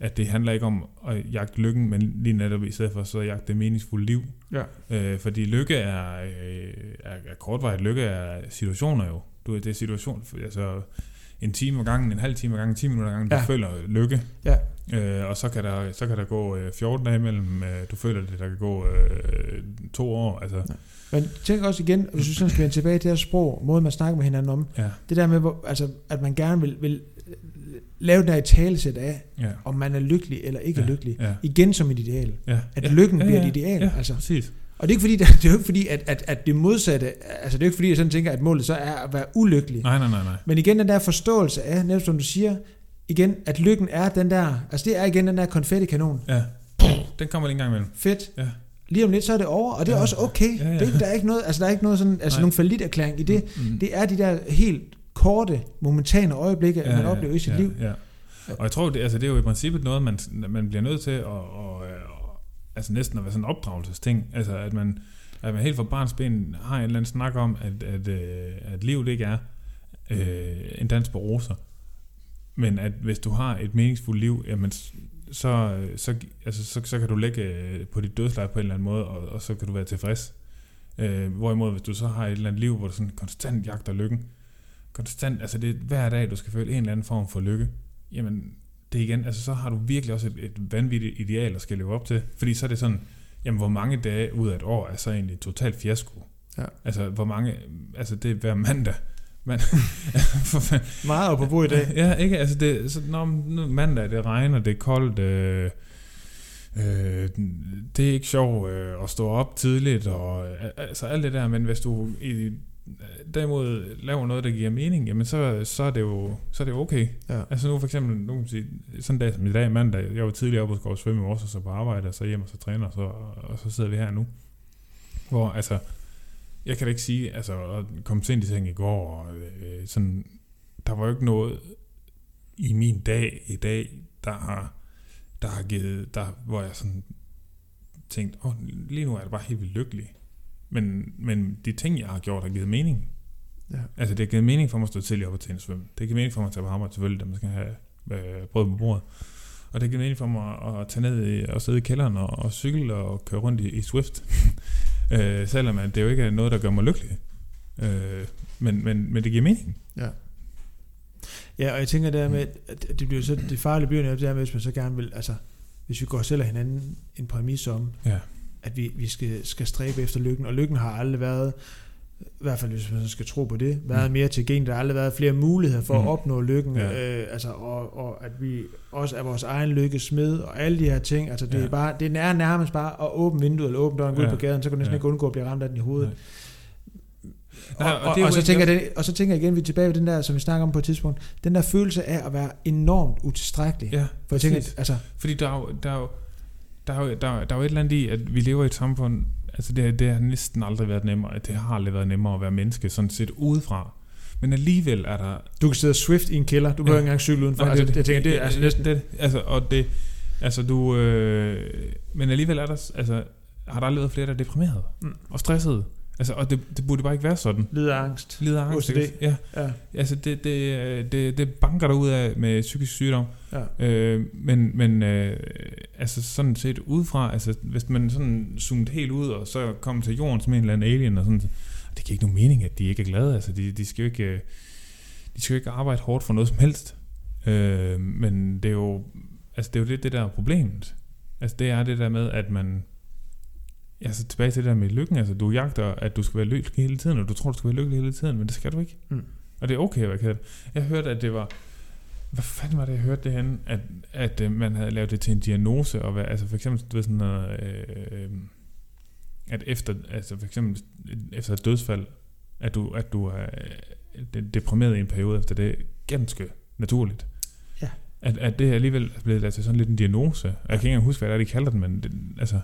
at det handler ikke om at jagte lykken, men lige netop i stedet for så jagte det meningsfulde liv. Ja. Øh, fordi lykke er, øh, er, er kortvarigt. Lykke er situationer jo. Du, det er situation, altså en time ad gangen, en halv time ad gangen, 10 minutter ad gangen, du Ja. føler lykke. Ja. Øh, og så kan, der, så kan der gå øh, 14 dage imellem, øh, du føler det, der kan gå øh, to år. Altså, Men tænk også igen, hvis du sådan skal tilbage til det sprog, måde man snakker med hinanden om, ja, det der med, hvor, altså, at man gerne vil, vil lave den her talesæt af, ja, om man er lykkelig eller ikke Ja, er lykkelig, ja. igen som et ideal. ja. At ja, lykken ja, bliver ja, et ideal. Ja, Altså. præcis. Og det er ikke fordi, det er jo ikke fordi at, at, at det modsatte, altså det er ikke fordi, jeg sådan tænker, at målet så er at være ulykkelig. Nej, nej, nej, nej. Men igen den der forståelse af, netop som du siger, igen, at lykken er den der, altså det er igen den der konfettikanon. Ja. Den kommer lige en gang imellem. Fedt. Ja. Lige om lidt, så er det over, og det er Ja. også okay. Ja, ja. Det er, der er ikke noget, altså der er ikke noget sådan, altså Nej. nogen forlitterklæring i det. Mm. Det er de der helt korte, momentane øjeblikke, ja, man oplever i sit ja, liv. Ja. Og jeg tror, det, altså, det er jo i princippet noget, man, man bliver nødt til at, og, altså næsten at være sådan en opdragelsesting. Altså at man, at man helt fra barns ben har en eller anden snak om, at, at, øh, at livet ikke er øh, en dans på roser. Men at hvis du har et meningsfuldt liv, jamen, så, så, altså, så, så kan du lægge øh, på dit dødsleje på en eller anden måde, og, og så kan du være tilfreds. Øh, hvorimod, hvis du så har et eller andet liv, hvor du sådan konstant jagter lykken, konstant, altså det er hver dag, du skal føle en eller anden form for lykke, jamen det igen, altså så har du virkelig også et, et vanvittigt ideal at skal leve op til, fordi så er det sådan, jamen hvor mange dage ud af et år er så egentlig totalt fiasko? Ja. Altså hvor mange, altså det er hver mandag, man, for fanden. Meget bo i dag. Ja, ikke? Altså det, så, når mandag, det regner, det er koldt, øh, øh, det er ikke sjovt øh, at stå op tidligt, og øh, altså alt det der, men hvis du i derimod laver noget, der giver mening, jamen så, så, er, det jo, så er det okay. Ja. Altså nu for eksempel, nu kan man sige, sådan en dag som i dag, mandag, jeg var tidligere oppe og skulle svømme i morges, og så på arbejde, og så hjem og så træner, og så, og så sidder vi her nu. Hvor altså, jeg kan da ikke sige, altså at komme sent i seng i går, og øh, sådan, der var jo ikke noget i min dag i dag, der har, der har givet, der, hvor jeg sådan tænkt, åh, lige nu er jeg bare helt vildt lykkelig. Men, men de ting, jeg har gjort, har givet mening. Ja. Altså, det har givet mening for mig at stå tidligere op og tænde svømme. Det har givet mening for mig at tage på arbejde, selvfølgelig, da man skal have øh, brød på bordet. Og det har givet mening for mig at tage ned i, og sidde i kælderen og, og cykle og køre rundt i, i Swift. øh, selvom at det jo ikke er noget, der gør mig lykkelig. Øh, men, men, men det giver mening. Ja. Ja, og jeg tænker der med, at det bliver så, det farlige bliver netop det her med, hvis man så gerne vil, altså, hvis vi går selv af hinanden en præmis om, Ja. At vi, vi skal, skal stræbe efter lykken, og lykken har aldrig været, i hvert fald hvis man skal tro på det, været Mm. mere tilgængelig. Der har aldrig været flere muligheder for Mm. at opnå lykken, Ja. øh, altså, og, og at vi også er vores egen lykkes smed, og alle de her ting. Altså, det, Ja. er bare, det er nærmest bare at åbne vinduet, eller åbne døren, gå ud Ja. på gaden, så kan du næsten Ja. ikke undgå at blive ramt af den i hovedet. Nej. Og, Nej, og, og og, det jo og, så tænker jeg, det, og så tænker jeg igen, vi er tilbage ved den der, som vi snakker om på et tidspunkt, den der følelse af at være enormt utilstrækkelig. Ja, For jeg tænker, altså, Fordi der er jo, der er jo, der er jo, der er, der er jo et eller andet i, at vi lever i et samfund, altså det, har- det har næsten aldrig været nemmere, det har aldrig været nemmere at være menneske, sådan set udefra. Men alligevel er der... du kan sidde swift i en kælder, du behøver Ja. ikke engang cykle udenfor. Nej, altså, det, jeg tænker, det er altså næsten... Det, altså, og det, altså du... Øh, men alligevel er der... Altså, har der aldrig været flere, der er deprimerede Mm. og stressede. Altså, og det, det burde bare ikke være sådan. Lider af angst. Lider af angst, OCD. Ja, Ja, altså det, det, øh, det, det banker der ud af med psykisk sygdom. ja. Øh, men men øh, altså sådan set udefra, altså hvis man sådan zoomet helt ud, og så kom til jorden som en eller anden alien, og sådan, det giver ikke nogen mening, at de ikke er glade. Altså de, de skal jo ikke, øh, de skal jo ikke arbejde hårdt for noget som helst. Øh, men det er jo, altså det er jo lidt det der er problemet. Altså det er det der med, at man, altså tilbage til det der med lykken, altså du jagter, at du skal være lykkelig hele tiden, og du tror, du skal være lykkelig hele tiden, men det skal du ikke. Mm. Og det er okay at være ked af det. Jeg hørte, at det var, hvad fanden var det, jeg hørte det henne? At, at øh, man havde lavet det til en diagnose, og hvad, altså for eksempel, du ved sådan noget, øh, øh, at efter, altså for eksempel efter et dødsfald, at du, at du er øh, deprimeret i en periode efter det, ganske naturligt. Ja. At, at det alligevel er blevet lavet til sådan lidt en diagnose. Jeg kan ikke engang huske, hvad det er, de kalder den, men det, altså,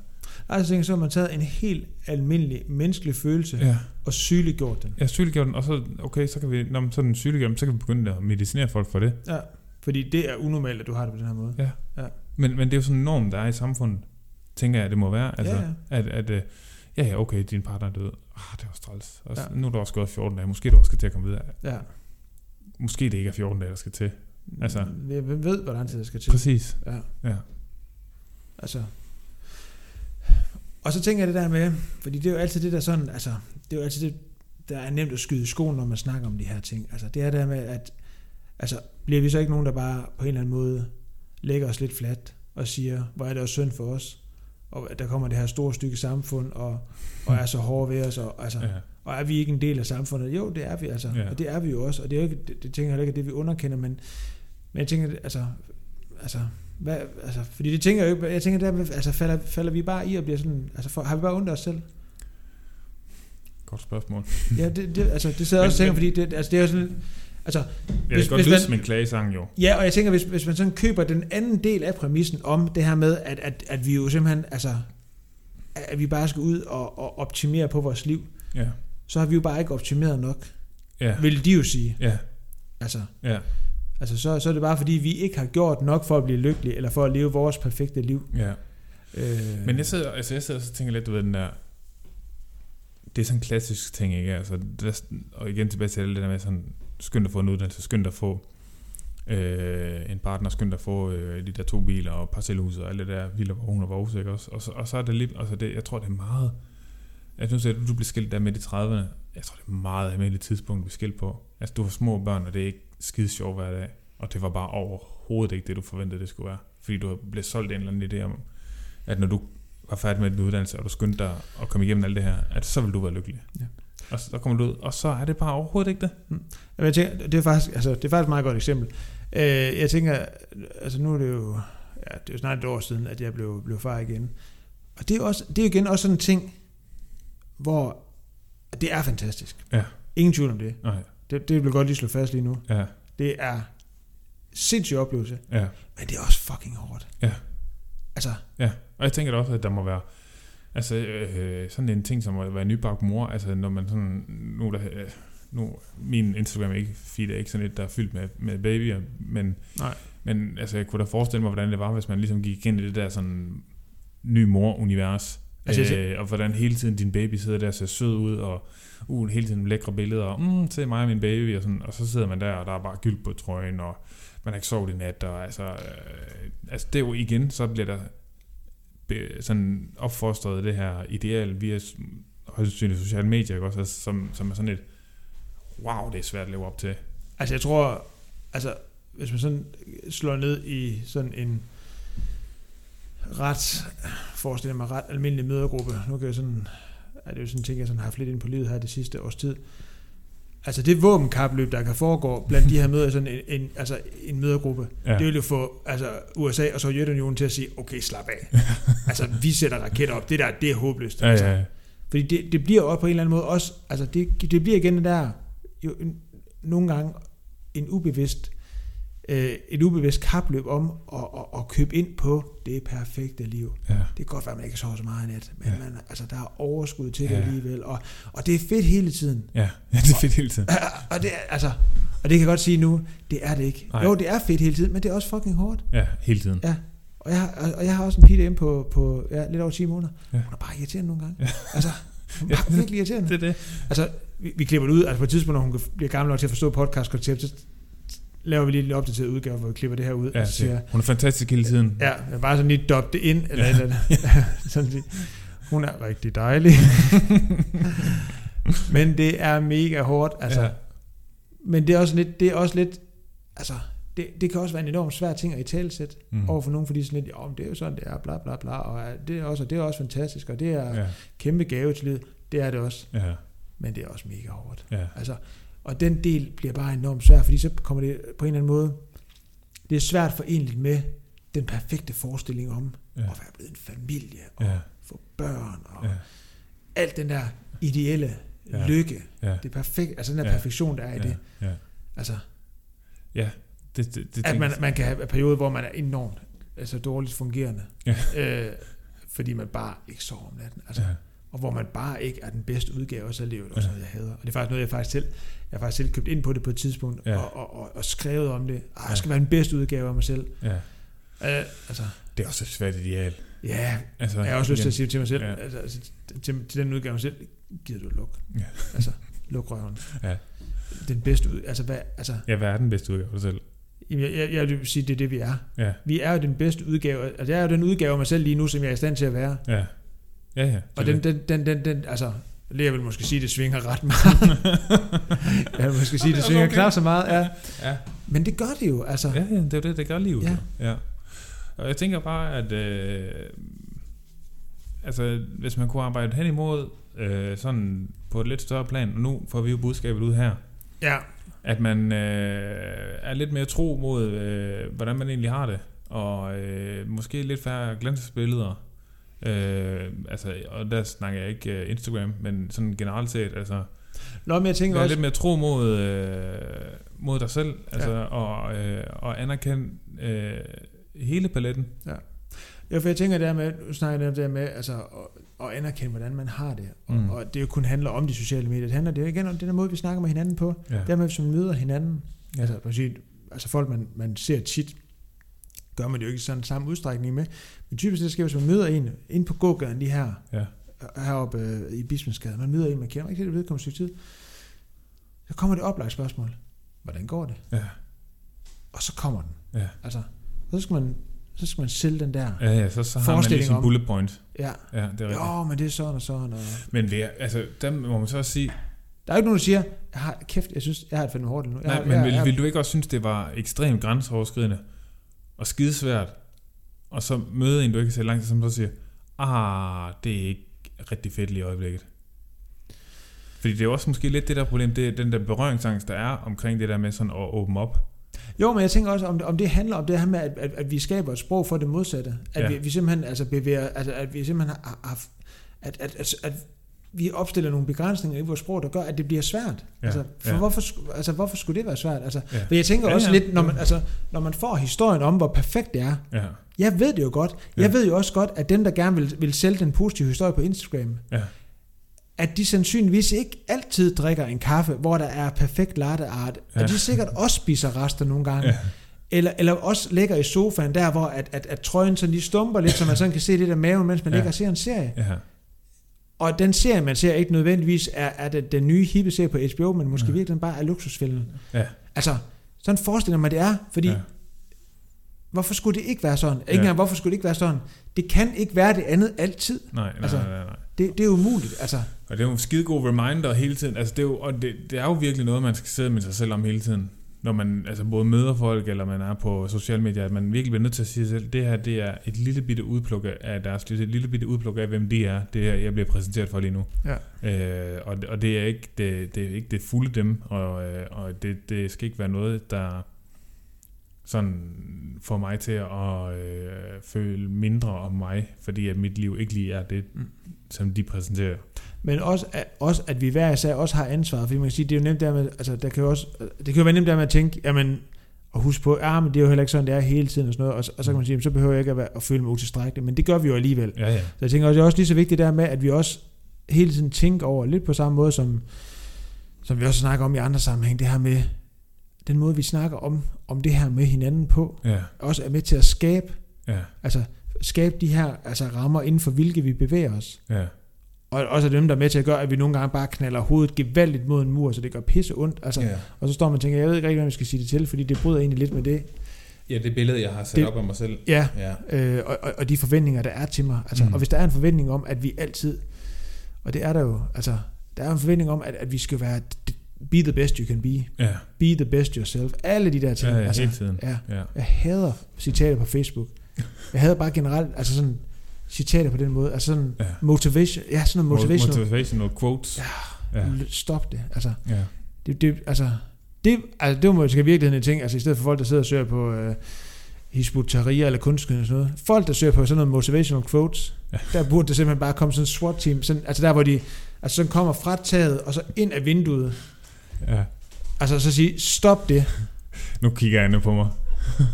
Altså, så har man taget en helt almindelig menneskelig følelse ja. og sygeliggjort den. Jeg sygeliggjorde den, og så, okay, så kan vi, når man sådan sygeliggjorde den, så kan vi begynde at medicinere folk for det. Ja, fordi det er unormalt, at du har det på den her måde. Ja. Men, men det er jo sådan en norm, der er i samfundet, tænker jeg, det må være. Altså, Ja, ja. At, at, øh, ja, ja, okay, din partner er død. Ah, det var træls. Og Ja. ja. nu er der også gået 14 dage. Måske du også skal til at komme videre. Ja. Måske det ikke er 14 dage, der skal til. Altså. Hvem ved, hvor lang tid der skal til? Præcis. Ja. Ja. Altså. Og så tænker jeg det der med, fordi det er jo altid det der sådan, altså, det er jo altid det, der er nemt at skyde i skoen, når man snakker om de her ting. Altså, det er der med, at, altså, bliver vi så ikke nogen, der bare på en eller anden måde lægger os lidt fladt og siger, hvor er det også synd for os, og at der kommer det her store stykke samfund, og, og er så hårde ved os, og, altså, ja. og er vi ikke en del af samfundet? Jo, det er vi altså, Ja. og det er vi jo også, og det, er jo ikke, det, det tænker jeg ikke, at det vi underkender, men, men jeg tænker, altså, altså, hvad, altså, fordi det tænker jeg jo ikke, jeg tænker der, altså, falder, falder vi bare i og bliver sådan, altså, for, har vi bare ondt af os selv? Godt spørgsmål. Ja, det, det, altså, det sidder Men- også og tænker, fordi det, altså, det er jo sådan, altså, Jeg Hvis- kan godt lyde som en klagesang, jo. ja, og jeg tænker, hvis, hvis man sådan køber den anden del af præmissen om det her med, at, at, at vi jo simpelthen, altså, at vi bare skal ud og, og optimere på vores liv, Ja. så har vi jo bare ikke optimeret nok, Ja. vil de jo sige. Ja. Altså, Ja. Altså, så, så er det bare fordi, vi ikke har gjort nok for at blive lykkelige, eller for at leve vores perfekte liv. Ja. Øh, Men jeg sidder, altså jeg sidder og så tænker lidt, du ved, den der... Det er sådan en klassisk ting, ikke? Altså, er, sådan- og igen tilbage til det der med sådan, skyndt at få en uddannelse, skyndt at få øh, en partner, skyndt at få øh, de der to biler og parcelhus og alt det der vilde vogn og vovs, ikke også? Og så, og så er det lige, altså det, jeg tror, det er meget, jeg synes, at du bliver skilt der midt i 30'erne, jeg tror, det er meget almindeligt tidspunkt, vi skilt på. Altså, du har små børn, og det er ikke skide sjovt hver dag, og det var bare overhovedet ikke det, du forventede, det skulle være. Fordi du blev solgt en eller anden idé om, at når du var færdig med din uddannelse, og du skyndte dig at komme igennem alt det her, at så vil du være lykkelig. Ja. Og så kommer du ud, og så er det bare overhovedet ikke det. Jamen, jeg tænker, det er faktisk, altså, det er faktisk et meget godt eksempel. Øh, jeg tænker, altså nu er det jo, ja, det er jo snart et år siden, at jeg blev, blev far igen. Og det er, også, det er igen også sådan en ting, hvor det er fantastisk. Ja. Ingen tvivl om det. Nej. Det, det vil jeg godt lige slå fast lige nu. Ja. Det er sindssyg oplevelse, Ja. men det er også fucking hårdt. Ja. Altså, Ja, og jeg tænker da også, at der må være altså, øh, sådan en ting som at være nybagt mor, altså når man sådan, nu, der, øh, nu min Instagram er ikke, feed er ikke sådan et, der er fyldt med, med babyer, men, Nej. men altså, jeg kunne da forestille mig, hvordan det var, hvis man ligesom gik ind i det der sådan ny mor-univers, Altså, øh, og hvordan hele tiden din baby sidder der og ser sød ud, og uh, hele tiden lækre billeder, og mm, se mig og min baby, og, sådan, og så sidder man der, og der er bare gyld på trøjen, og man har ikke sovet i nat, og altså, øh, altså det er jo igen, så bliver der be- sådan opfostret det her ideal via højst sandsynligt sociale medier, ikke også? Altså, som, som er sådan et, wow, det er svært at leve op til. altså jeg tror, altså hvis man sådan slår ned i sådan en ret, forestiller mig, ret almindelig mødergruppe, nu kan jeg sådan, er det jo sådan en ting, jeg sådan har haft lidt ind på livet her det sidste års tid, altså det våbenkapløb, der kan foregå blandt de her møder, sådan en, en, altså en mødergruppe, Ja, det vil jo få altså, USA og Sovjetunionen til at sige, okay, slap af. altså, vi sætter raketter op. Det der, det er håbløst. ja, altså. ja, ja. Fordi det, det bliver også på en eller anden måde også, altså det, det bliver igen det der, jo en, nogle gange en ubevidst, øh, et ubevidst kapløb om at, at, at købe ind på det perfekte liv. ja. Det kan godt være, at man ikke sover så meget i nat, men Ja. ja. man, altså, der er overskud til det Ja. alligevel, og, og det er fedt hele tiden. Ja, ja, det er fedt hele tiden. Og det, er- altså, og det kan jeg godt sige nu, det er det ikke. Nej. Jo, det er fedt hele tiden, men det er også fucking hårdt. Ja, hele tiden. Ja. Og jeg, har, og- og jeg har også en pige derhjemme på, på ja, lidt over 10 måneder. Ja. Ja. Hun er bare irriterende nogle gange. Ja. Altså, hun er Ja. bare virkelig irriterende. Det er det. Altså, vi, vi klipper det ud. Altså på et tidspunkt, når hun bliver gammel nok til at forstå podcast-koncept, så laver vi lige en opdateret udgave, hvor vi klipper det her ud. Ja, og siger. Hun er fantastisk hele tiden. ja, jeg bare sådan lige dob det ind, eller Ja. eller sådan lige. Hun er rigtig dejlig. Men det er mega hårdt. Altså, Ja. Men det er også lidt, det er også lidt, altså, det, det kan også være en enormt svær ting at i talesæt Mm. over for nogen, fordi sådan lidt, oh, det er jo sådan, det er, bla bla bla, og det er også, og det er også fantastisk, og det er. Ja, kæmpe gave til livet. Det er det også, ja, men det er også mega hårdt. ja. Altså, og den del bliver bare enormt svær, fordi så kommer det på en eller anden måde, det er svært forenligt med den perfekte forestilling om Ja. at være blevet en familie, og Ja. få børn, og Ja. alt den der ideelle Ja. lykke, Ja. det er perfekt, altså den der Ja. perfektion, der er i Ja. det. Ja. Altså, Ja. Det, det, det at man, man kan have perioder, hvor man er enormt altså dårligt fungerende, Ja. øh, fordi man bare ikke sover om natten. Altså, Ja. Og hvor man bare ikke er den bedste udgave af sig livet, også Ja. noget, jeg hader. Og det er faktisk noget, jeg faktisk selv, jeg faktisk selv købt ind på det på et tidspunkt, Ja. og, og, og, og skrevet om det. Ah, jeg skal være den bedste udgave af mig selv. Ja. Øh, altså, Det er også et svært ideal. ja, Altså, jeg har også lyst til at sige til mig selv, Ja. altså, altså, til, til den udgave af mig selv, gider du luk. Ja. Altså, luk røven. Ja. Den bedste ud, altså hvad, altså, Ja, hvad er den bedste udgave af dig selv? jeg, jeg, jeg vil sige, det er det, vi er. Ja, Vi er jo den bedste udgave, altså jeg er jo den udgave af mig selv lige nu, som jeg er i stand til at være. ja. Ja, ja. Og det den, det. den, den, den, den, altså, jeg vil måske sige, det svinger ret meget. jeg vil måske sige, det også svinger okay. knap så meget, ja. Ja. Men det gør det jo, altså. Ja, ja, det er jo det, det gør livet. Ja. Ja. ja. Og jeg tænker bare, at øh, altså, hvis man kunne arbejde hen imod øh, sådan på et lidt større plan, og nu får vi jo budskabet ud her, Ja, at man øh, er lidt mere tro mod, øh, hvordan man egentlig har det, og øh, måske lidt færre glansbilleder. Øh, altså, og der snakker jeg ikke øh, Instagram, men sådan generelt set, altså, Nå, men jeg tænker også, lidt mere tro mod, øh, mod dig selv, altså, Ja. og, øh, og anerkende øh, hele paletten. ja, for jeg tænker der med, nu snakker jeg der med, altså, at, at anerkende, hvordan man har det. Og, Mm. og det jo kun handler om de sociale medier. Det handler det jo igen om den der måde, vi snakker med hinanden på. Ja. Ja. Dermed, hvis man møder hinanden. Ja. Altså, man siger, altså folk, man, man ser tit, gør man det jo ikke sådan samme udstrækning med. Men typisk det sker, hvis man møder en ind på gågaden lige her, Ja. heroppe øh, i Bismensgade, man møder en, man kender, ikke det vedkommende stykke tid, så kommer det oplagt spørgsmål. Hvordan går det? Ja. Og så kommer den. Ja. Altså, så skal man, så skal man sælge den der. Ja, ja, så, så har man Forestilling lige sin om- bullet point. Ja. Ja, det er rigtigt. Jo, men det er sådan og sådan. Og... Men ved, altså, der må man så også sige, Der er jo ikke nogen, der siger, jeg har, kæft, jeg synes, jeg har det fandme hårdt nu. Jeg nej, har, men jeg, vil, jeg, vil du ikke også synes, det var ekstremt grænseoverskridende og skidesvært, og så møde en, du ikke har set lang tid, som så siger, ah, det er ikke rigtig fedt lige i øjeblikket. Fordi det er jo også måske lidt det der problem, det er den der berøringsangst, der er omkring det der med sådan at åbne op. Jo, men jeg tænker også, om det, om det handler om det her med, at, at, at vi skaber et sprog for det modsatte. At Ja. vi, vi simpelthen altså bevæger, altså, at vi simpelthen har haft, at, at, at, at vi opstiller nogle begrænsninger i vores sprog, der gør, at det bliver svært. Ja, Altså, for ja. hvorfor, altså, hvorfor skulle det være svært? Altså, Ja. for jeg tænker Ja, også ja. lidt, når man, altså, når man får historien om, hvor perfekt det er, Ja, jeg ved det jo godt. Jeg Ja. ved jo også godt, at dem, der gerne vil, vil sælge den positive historie på Instagram, ja, at de sandsynligvis ikke altid drikker en kaffe, hvor der er perfekt latte art. Ja. At de sikkert også spiser rester nogle gange. ja, Eller, eller også ligger i sofaen der, hvor at, at, at trøjen sådan lige stumper lidt, så man sådan kan se lidt af maven, mens man Ja. ligger og ser en serie. ja, Og den serie, man ser, ikke nødvendigvis er, er den, den nye hippe serie på HBO, men måske Ja. virkelig bare er luksusfælden. ja, Altså, sådan forestiller man det er, fordi ja. hvorfor skulle det ikke være sådan? Ikke Ja. engang, hvorfor skulle det ikke være sådan? Det kan ikke være det andet altid. Nej, nej, Altså- nej, nej, nej. Det, det er umuligt, altså. Og det er jo en skide god reminder hele tiden. Altså, det er jo, og det, det er jo virkelig noget, man skal sidde med sig selv om hele tiden. Når man altså både møder folk, eller man er på sociale medier, at man virkelig bliver nødt til at sige sig selv, det her det er et lille bitte udpluk af deres liv, et lille bitte udpluk af, hvem de er, det her, jeg bliver præsenteret for lige nu. Ja. Øh, og, det- og det er ikke det, det, er ikke det fulde dem, og, øh, og det, det skal ikke være noget, der sådan får mig til at øh, føle mindre om mig, fordi at mit liv ikke lige er det, Mm. som de præsenterer. Men også, at, også, at vi hver især også har ansvaret, fordi man kan sige, det er jo nemt der med, altså der kan jo også, det kan jo være nemt der med at tænke, jamen, og huske på, ja, men det er jo heller ikke sådan, det er hele tiden og sådan noget, og, så- og så kan man sige, jamen, så behøver jeg ikke at, være, at føle mig utilstrækkelig, men det gør vi jo alligevel. Ja, ja. Så jeg tænker også, det er også lige så vigtigt der med, at vi også hele tiden tænker over, lidt på samme måde, som, som vi også snakker om i andre sammenhæng, det her med, den måde, vi snakker om, om det her med hinanden på, Ja, også er med til at skabe, ja, altså skabe de her altså rammer inden for hvilke vi bevæger os. ja. Og også er dem, der er med til at gøre, at vi nogle gange bare knaller hovedet gevaldigt mod en mur, så det gør pisse ondt. Altså, ja. Og så står man og tænker, jeg ved ikke rigtig, hvad man skal sige det til, fordi det bryder egentlig lidt med det. Ja, det billede, jeg har sat Det- op af mig selv. Ja, Ja. øh, og, og, og de forventninger, der er til mig. Altså, Mm. Og hvis der er en forventning om, at vi altid, og det er der jo, altså, der er en forventning om, at, at vi skal være, be the best you can be, Ja, be the best yourself, alle de der ting. ja, ja altså, hele tiden. ja, Ja. jeg hader citater på Facebook. Jeg hader bare generelt, altså sådan, citater på den måde, altså sådan Ja. motivation, ja, sådan noget motivational, Motivational quotes. Ja. Ja. stop det, altså, ja. Det, det, altså, det, altså, det var måske virkeligheden en ting, altså i stedet for folk, der sidder og søger på øh, Hizbut Tahrir eller kunstskøn og sådan noget. Folk, der søger på sådan noget motivational quotes, Ja. der burde der simpelthen bare komme sådan en SWAT-team, sådan, altså der, hvor de altså sådan kommer fra taget og så ind af vinduet. ja. Altså så sige, stop det. Nu kigger jeg nu på mig.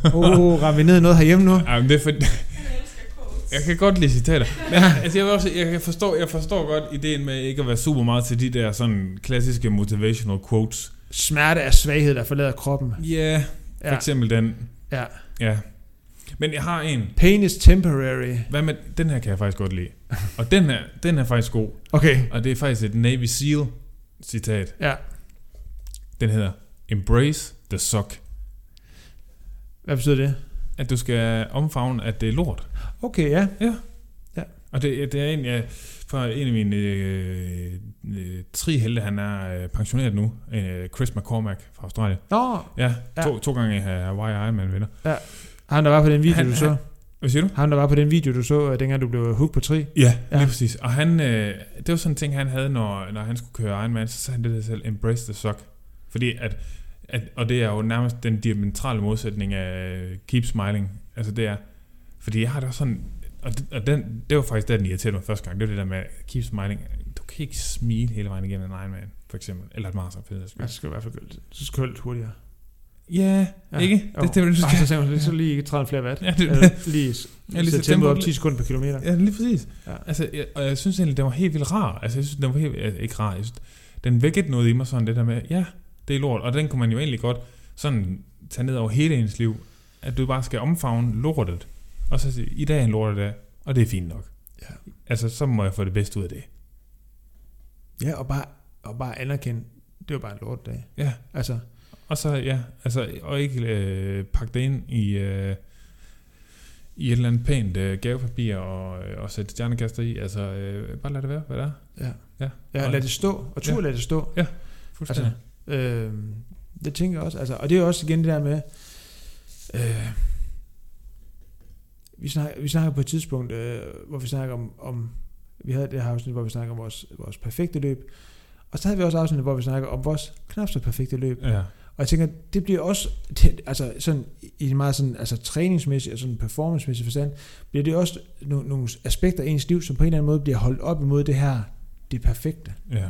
Åh, oh, rammer vi ned i noget herhjemme nu? Ej, men det er for... Jeg kan godt lide citater. Men altså, jeg, vil også, jeg, kan forstå, jeg forstår godt ideen med ikke at være super meget til de der sådan klassiske motivational quotes. Smerte er svaghed, der forlader kroppen. Ja, yeah, for Ja, eksempel den. ja. Ja. Men jeg har en. Pain is temporary. Hvad med, den her kan jeg faktisk godt lide. Og den her, den er faktisk god. Okay, Og det er faktisk et Navy SEAL citat. ja. Den hedder Embrace the suck. Hvad betyder det? At du skal omfavne, at det er lort. Okay, ja. Og det, det er en, ja, fra en af mine øh, øh, tre helte, han er øh, pensioneret nu. Øh, Chris McCormack fra Australien. Nå, Ja, Ja. to, to gange Hawaii Ironman vinder. ham der var på den video, Han- du så. Hvad siger du? Ham der var på den video, du så, øh, dengang du blev hooked på tri. Ja, Ja. lige præcis. Og han, øh, det var sådan en ting, han havde, når, når han skulle køre Ironman, så sagde han det der selv, embrace the suck. Fordi at, at, og det er jo nærmest den diametrale modsætning af keep smiling. Altså det er, fordi jeg har også sådan, og, det, og den, det var faktisk det, den irriterede mig første gang, det var det der med keep smiling. Du kan ikke smile hele vejen igennem en Ironman, for eksempel, eller et maraton, for det Ja, så skal du i hvert fald så skal du hurtigere. Ja, Ja. ikke? Jo. Det, det, det, Ej, så sagde man, så lige 30 flere watt. Ja, det- Eller lige, Ja, lige så tempoet op tempoet- 10 sekunder per kilometer. Ja, lige præcis. Ja. Altså, jeg, og jeg synes egentlig, den var helt vildt rar. Altså, jeg synes, den var helt, altså, ikke rar. Jeg synes, den vækkede noget i mig sådan det der med, ja, det er lort. Og den kunne man jo egentlig godt sådan tage ned over hele ens liv. At du bare skal omfavne lortet. Og så sige, i dag er en lortedag, og det er fint nok. Ja. Altså, så må jeg få det bedste ud af det. Ja, og bare, og bare anerkende, det var bare en lortdag. Ja. Altså, Og så, ja, altså, og ikke øh, pakke det ind i, øh, i et eller andet pænt øh, gavepapir og, øh, og sætte stjernekaster i. Altså, øh, bare lad det være, hvad det er. ja. Ja. Ja, lad det stå, og tur Ja. lad det stå. Fuldstændig. Altså, øh, det tænker jeg også. Altså, og det er også igen det der med, øh, vi, snakker, vi snakker på et tidspunkt, øh, hvor vi snakker om, om vi havde det her afsnit, hvor vi snakker om vores, vores perfekte løb, og så havde vi også afsnit, hvor vi snakker om vores knap så perfekte løb. Ja. Og jeg tænker, det bliver også, det, altså sådan, i en meget sådan, altså træningsmæssig og sådan performancemæssig forstand, bliver det også no, nogle aspekter af ens liv, som på en eller anden måde bliver holdt op imod det her det perfekte. Ja.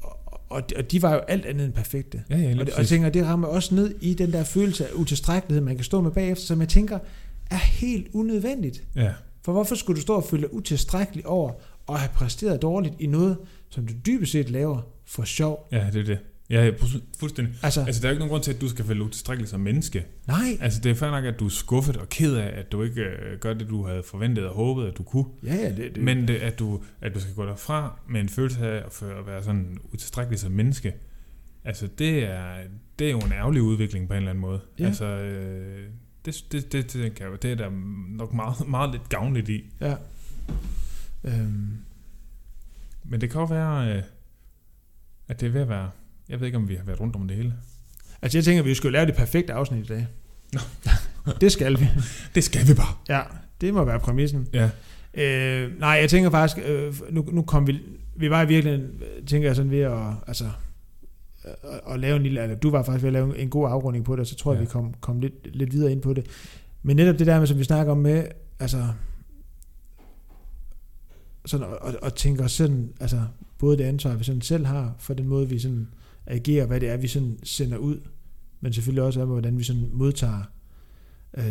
Og, og, og de var jo alt andet end perfekte. Ja, ja, Og, det, og jeg tænker, det rammer også ned i den der følelse af utilstrækkelighed, man kan stå med bagefter, som jeg tænker er helt unødvendigt. Ja, For hvorfor skulle du stå og føle dig utilstrækkelig over at have præsteret dårligt i noget, som du dybest set laver for sjov? ja, det er det. Ja, ja, fu- fuldstændig. Altså, Altså, der er jo ikke nogen grund til, at du skal føle utilstrækkelig som menneske. nej. Altså, det er fair nok, at du er skuffet og ked af, at du ikke øh, gør det, du havde forventet og håbet, at du kunne. Ja, ja, det, det. Men det, at, du, at du skal gå derfra med en følelse af at, at være sådan utilstrækkelig som menneske, altså det er, det er jo en ærgerlig udvikling på en eller anden måde. Ja. Altså, øh, det, det, det, det, kan jeg, det er der nok meget, meget lidt gavnligt i. Ja. Øhm, Men det kan også være, øh, at det er ved at være... Jeg ved ikke, om vi har været rundt om det hele. altså, jeg tænker, vi skal lave det perfekte afsnit i dag. Nå. det skal vi. Det skal vi bare. Ja, det må være præmissen. Ja, Øh, nej, jeg tænker faktisk, øh, nu, nu kom vi, vi var i virkeligheden, tænker jeg sådan ved at, altså, at, at lave en lille, eller du var faktisk ved at lave en god afrunding på det, og så tror jeg, Ja. vi kom, kom lidt, lidt videre ind på det. Men netop det der med, som vi snakker om med, altså, sådan at, at tænke os sådan, altså, både det ansvar, vi sådan selv har, for den måde, vi sådan agerer, hvad det er, vi sådan sender ud, men selvfølgelig også, hvordan vi sådan modtager, øh,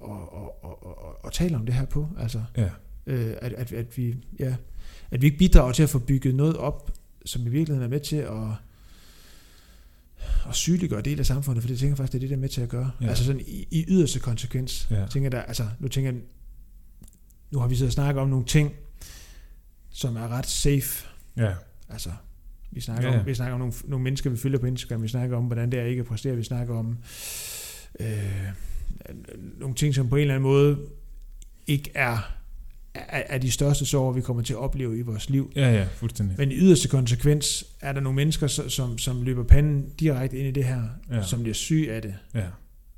og, og, og, og, og, og taler om det her på, altså, ja, øh, at, at, at, vi, ja, at vi ikke bidrager til at få bygget noget op, som i virkeligheden er med til at, at sygeliggøre del af samfundet, for det tænker jeg faktisk, det er det, der er med til at gøre. Ja. Altså sådan i, i yderste konsekvens. Ja. Tænker der, altså, nu tænker jeg, nu har vi så snakket om nogle ting, som er ret safe. ja, Altså, vi snakker, ja, ja. Om, vi snakker om nogle, nogle mennesker, vi følger på Instagram. Vi snakker om, hvordan det er ikke at præstere. Vi snakker om øh, nogle ting, som på en eller anden måde ikke er, er, er de største sorger, vi kommer til at opleve i vores liv. ja, ja, fuldstændig. Men i yderste konsekvens er der nogle mennesker, som, som løber panden direkte ind i det her, Ja. som bliver syge af det. Ja.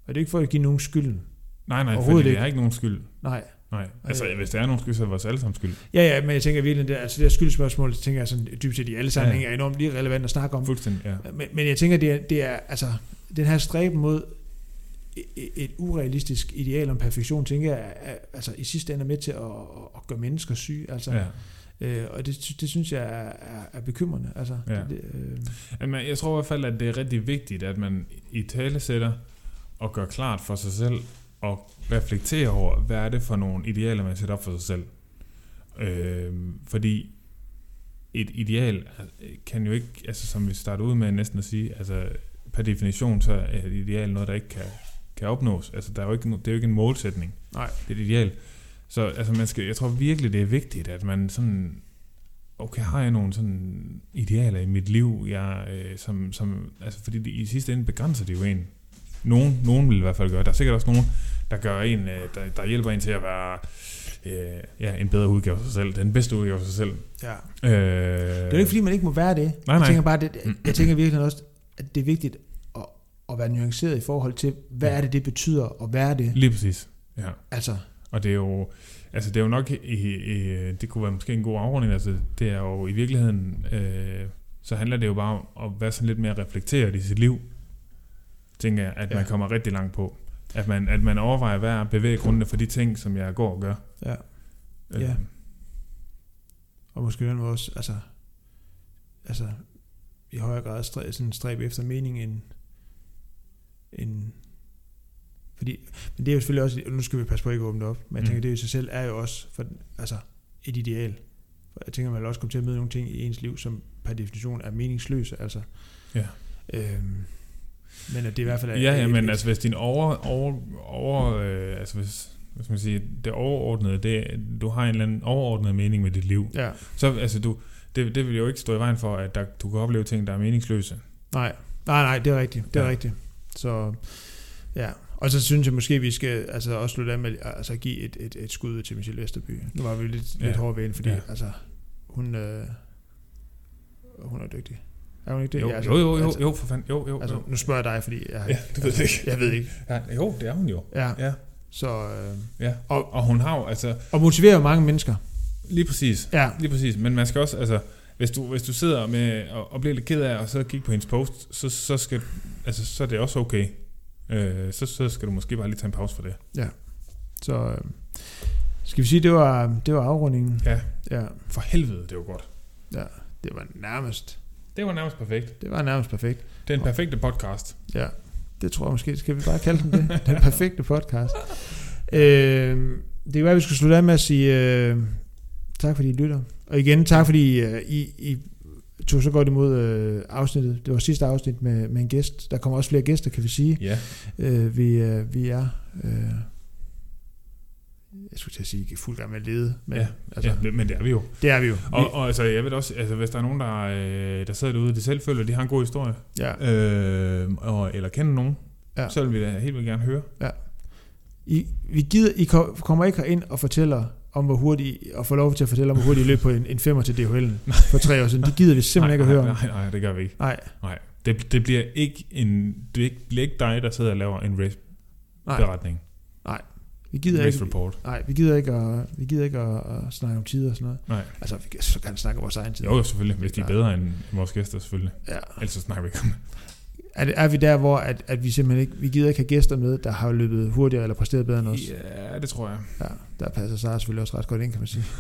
Og det er ikke for at give nogen skylden. Nej, nej, fordi det er ikke nogen skyld. Nej. Nej, altså Øh. hvis der er nogen skyld, så er det vores allesammens skyld. Ja, ja, men jeg tænker virkelig, det, altså det her skyldspørgsmål, det tænker jeg sådan dybest set i alle sammenhænge, Ja. er enormt lige relevant at snakke om. Fuldstændig, ja. Men, men jeg tænker, det er, det er altså, den her stræben mod et, urealistisk ideal om perfektion, tænker jeg, er, er, altså i sidste ende er med til at, at gøre mennesker syge. Altså, ja. øh, og det, det synes jeg er, er, er bekymrende. Altså, Ja. det, øh, Jamen, jeg tror i hvert fald, at det er rigtig vigtigt, at man i tale sætter og gør klart for sig selv og reflekterer over, hvad er det for nogle idealer, man sætter op for sig selv. Øh, fordi et ideal kan jo ikke, altså som vi starter ud med næsten at sige, altså per definition, så er et ideal noget, der ikke kan, kan opnås. Altså der er jo ikke, det er jo ikke en målsætning. Nej. Det er et ideal. Så altså, man skal, jeg tror virkelig, det er vigtigt, at man sådan, okay, har jeg nogle sådan idealer i mit liv, jeg, øh, som, som, altså fordi det, i sidste ende begrænser det jo en. Nogen, nogen vil i hvert fald gøre. Der er sikkert også nogen, der gør en, øh, der, der hjælper en til at være øh, ja, en bedre udgave af sig selv. Den bedste udgave af sig selv. ja. Øh, Det er jo ikke, fordi man ikke må være det. Nej, Jeg nej. tænker bare, det, jeg tænker virkelig også, at det er vigtigt at, være nuanceret i forhold til, hvad Ja. er det, det betyder, og hvad er det? Lige præcis. Ja. Altså, Og det er jo, altså det er jo nok, i, i, det kunne være måske en god afrunding, altså det er jo i virkeligheden, øh, så handler det jo bare om at være sådan lidt mere reflekteret i sit liv, tænker jeg, at. Ja. man kommer rigtig langt på. At man, at man overvejer, hvad er bevæggrundene for de ting, som jeg går og gør. ja. Øh, Ja. Og måske den måde også, altså, altså i højere grad stræ, sådan stræbe efter mening end, end fordi, men det er jo selvfølgelig også, nu skal vi passe på ikke at åbne det op, men jeg Mm. tænker, det i sig selv er jo også for, altså, et ideal. For jeg tænker, man vil også komme til at møde nogle ting i ens liv, som per definition er meningsløse, altså. Ja. Øhm, men at det i hvert fald er... Ja, ja, men altså hvis din over, over, over øh, altså hvis, skal man sige, det overordnede, det, du har en eller anden overordnet mening med dit liv, Ja, så altså du, det, det vil jo ikke stå i vejen for, at der, du kan opleve ting, der er meningsløse. Nej, nej, nej, det er rigtigt. Det er ja. rigtigt. Så ja, og så synes jeg måske, vi skal altså også slutte af med altså, give et, et, et skud til Michelle Vesterby. Nu var vi lidt, Ja. lidt hårde ved hende, fordi Ja. altså, hun, øh, hun er dygtig. Er hun ikke det? Jo, Ja, jo, jo, jo, altså, jo, for fanden, jo, jo. Altså, jo. nu spørger jeg dig, fordi jeg, Ja, du ved det ikke. jeg ved ikke. Ja, jo, det er hun jo. Ja, Ja, så, øh, ja. Og- Og hun har jo, altså, og motiverer jo mange mennesker. lige præcis, Ja, lige præcis, men man skal også, altså, hvis du, hvis du sidder med, og, og bliver lidt ked af, og så kigger på hendes post, så, så skal, altså, så er det også okay. Øh, så, så skal du måske bare lige tage en pause for det. så øh, skal vi sige, det var, det var afrundingen. Ja, Ja, for helvede, det var godt. Ja, det var nærmest, Det var nærmest perfekt. det var nærmest perfekt. Det er en perfekte podcast. Ja, det tror jeg måske, skal vi bare kalde den det? Den perfekte podcast. Øh, det kan være, at vi skal slutte af med at sige øh, tak, fordi I lytter. Og igen, tak, fordi øh, I, I tog så godt imod øh, afsnittet. Det var sidste afsnit med, med en gæst. Der kommer også flere gæster, kan vi sige. Ja. Øh, vi, øh, vi er... Øh, jeg skulle til at sige, i fuld gang med at lede, men ja. altså, ja, men det er vi jo. det er vi jo. Og, og altså, jeg ved også, altså, hvis der er nogen, der, øh, der sidder derude, de selv føler, de har en god historie, ja. øh, og, eller kender nogen, Ja. ja. så vil vi da helt vildt gerne høre. I, vi gider, I ko- kommer ikke ind og fortæller om, hvor hurtigt, og får lov til at fortælle om, hvor hurtigt I løb på en, en femmer til DHL'en for tre år siden. Det gider vi simpelthen ikke at høre om. Nej, nej, det gør vi ikke. Nej, Nej. Det, det bliver ikke en, det bliver ikke dig, der sidder og laver en race nej, vi gider ikke, report. nej, vi gider ikke, at, vi gider ikke at, at snakke om tider og sådan noget. Nej. Altså, vi kan så gerne snakke om vores egen tid. Jo, selvfølgelig. Hvis de er bedre end vores gæster, selvfølgelig. Ja. Ellers så snakker vi ikke om det. Er, er vi der, hvor at, at vi simpelthen ikke, vi gider ikke have gæster med, der har løbet hurtigere eller præsteret bedre end os? Ja, det tror jeg. Ja, der passer Sara selvfølgelig også ret godt ind, kan man sige.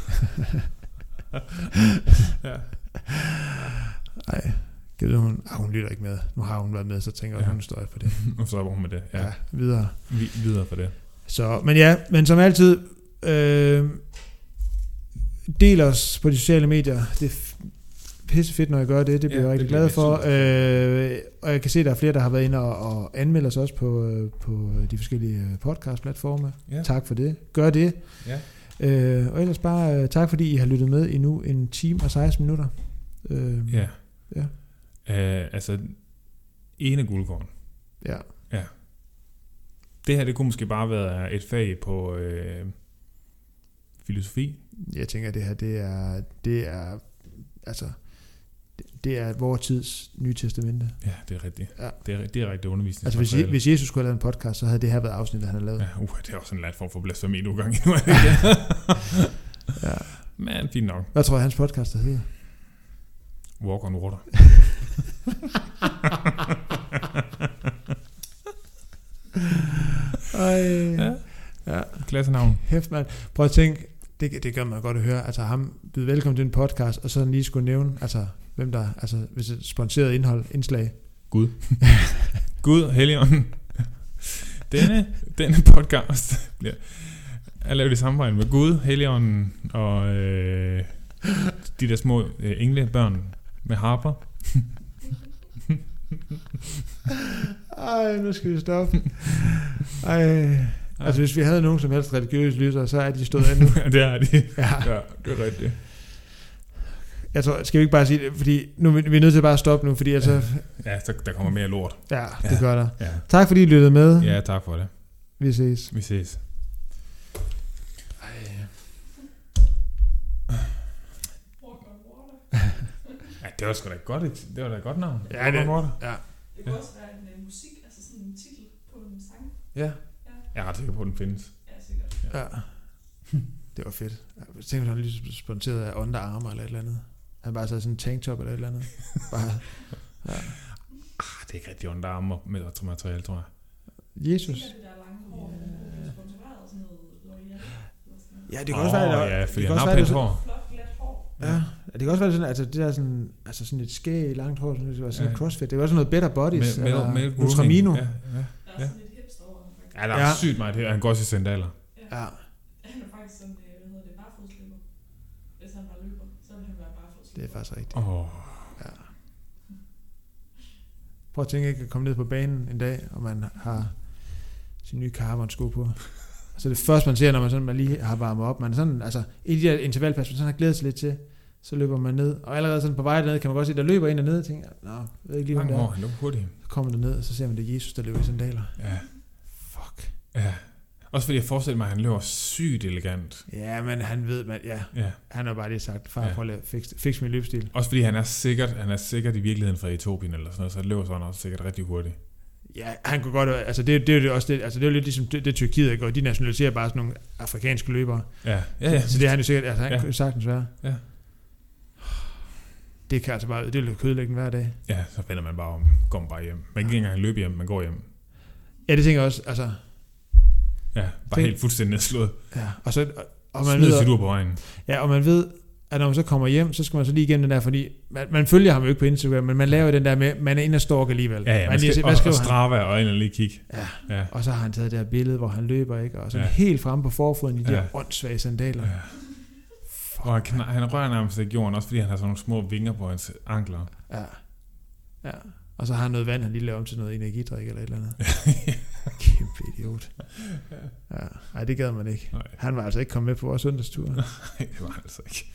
Ja. Nej, kan du, hun, ah, hun lytter ikke med. Nu har hun været med, så tænker jeg, Ja. hun står på det. Og så er vi med det. Ja. Ja, videre. Vi, videre for det. Så, men ja, men som altid, øh, del os på de sociale medier. Det pisse fedt, når jeg gør det. Det bliver Ja, jeg rigtig glad for. Øh, og jeg kan se, at der er flere, der har været inde og, og anmelder os også på, øh, på de forskellige øh, podcast-platforme. Ja. Tak for det. Gør det. Ja. Øh, og ellers bare øh, tak, fordi I har lyttet med i nu en time og 16 minutter. Øh, Ja. Ja. Uh, altså, ene guldkorn. ja. Det her, det kunne måske bare være et fag på øh, filosofi. Jeg tænker, at det her, det er, det er, altså, det, er vores tids nye testamente. Ja, det er rigtigt. Ja. Det er, det er rigtigt undervisning. Altså, hvis, hvis Jesus skulle have lavet en podcast, så havde det her været afsnittet, han havde lavet. Ja, uh, det er også en lat form for blasfemi nogle gange. Ja. Men fint nok. Hvad tror jeg, hans podcast der hedder? Walk on water. Ej. Ja. ja. Klassenavn. Hæft, mand. Prøv at tænke, det, det gør man godt at høre. Altså ham byde velkommen til en podcast, og så lige skulle nævne, altså hvem der, altså hvis et sponsoreret indhold, indslag. Gud. Gud, Helion. Denne, denne podcast bliver er lavet i samarbejde med Gud, Helion og øh, de der små øh, englebørn med harper. Ej, nu skal vi stoppe. Ej. Altså hvis vi havde nogen som helst religiøse lyttere, så er de stået af nu. det er de. Ja. Ja, det er rigtigt. Jeg tror, skal vi ikke bare sige det, fordi nu er vi er nødt til bare at stoppe nu, fordi altså, Ja, så der kommer mere lort. ja, det Ja. gør der. Ja, Tak fordi I lyttede med. ja tak for det. Vi ses. Vi ses. Ja, det var sgu da godt, et- det var da et godt navn. Ja, det- water. Ja. Det kunne også være en uh, musik, altså sådan en titel på en sang. Ja. Jeg er ret sikker på, at den findes. Ja, sikkert. Ja. Det var fedt. Jeg tænkte, han lige sponsoreret af Under Armour eller et eller andet. Han bare sad sådan en tanktop eller et eller andet. Bare, Ah, det er ikke rigtig under armer med materiale, tror jeg. Jesus. Sikkert det der lange hår, ja. Ja, det kan også være, det, ja, det kan også være, det, er hår. Flot, glat hår. Ja, det kan også være sådan, altså det der sådan, altså sådan et skæg langt hår, sådan, det var sådan Ja. ja. crossfit. Det var sådan noget better bodies, Med, med, med grooming. Ultramino. Ja, ja. Der er Ja. sådan lidt hipster over ja, der er Ja. sygt meget her. Han går også i sandaler. Ja. Han er faktisk sådan, øh, hvad hedder det, barfodsløber. Hvis han var løber, så ville han være barfodsløber. Det er faktisk rigtigt. Oh, Ja. Prøv at tænke ikke at komme ned på banen en dag, og man har sin nye carbon sko på. Så det første, man ser, når man, sådan, man lige har varmet op, man er sådan, altså i de der intervalpas, man sådan har glædet sig lidt til, så løber man ned, og allerede sådan på vej derned, kan man godt se, der løber en dernede, og tænker, nå, jeg ved ikke lige, hvem mange det er. Han løber hurtigt. Så kommer der ned, og så ser man, det er Jesus, der løber i sandaler. Ja. Fuck. ja. Også fordi jeg forestiller mig, at han løber sygt elegant. Ja, men han ved, man, ja, Ja. han har bare lige sagt, far, Ja. prøv at fikse min løbstil. Også fordi han er sikkert, han er sikkert i virkeligheden fra Etiopien eller sådan noget, så han løber sådan også sikkert rigtig hurtigt. Ja, han kunne godt, altså det, det er jo også det, altså det er jo lidt ligesom det, det Tyrkiet går, de nationaliserer bare sådan nogle afrikanske løbere. Ja, ja, ja. Så det er han jo sikkert, altså han Ja. kunne sagtens være. Ja. Det kan altså bare, det jo kødelæggende hver dag. Ja, så vender man bare om. Går man bare hjem. Man kan ikke engang løbe hjem, man går hjem. Ja, det tænker jeg også, altså, Ja, bare Tænk- helt fuldstændig nedslået. ja, og så, og, og Og man Smid ved, ur på vejen. ja, og man ved, at når man så kommer hjem, så skal man så lige igennem den der, fordi man, man følger ham jo ikke på Instagram, men man laver jo den der med, man er inde og stalk alligevel. Ja, ja, man man lige skal, og, hvad og han? Strava og og lige kigge. Ja. Ja. Og så har han taget det her billede, hvor han løber, ikke? Og sådan Ja. helt fremme på forfoden i de Ja. her åndssvage sandaler. ja. Og han, han rører nærmest ikke jorden, også fordi han har sådan nogle små vinger på hans ankler. Ja. ja. Og så har han noget vand, han lige laver om til noget energidrik eller et eller andet. Kæmpe idiot. Ja. Nej, det gad man ikke. Nej, Han var altså ikke kommet med på vores søndagstur. det var han altså ikke.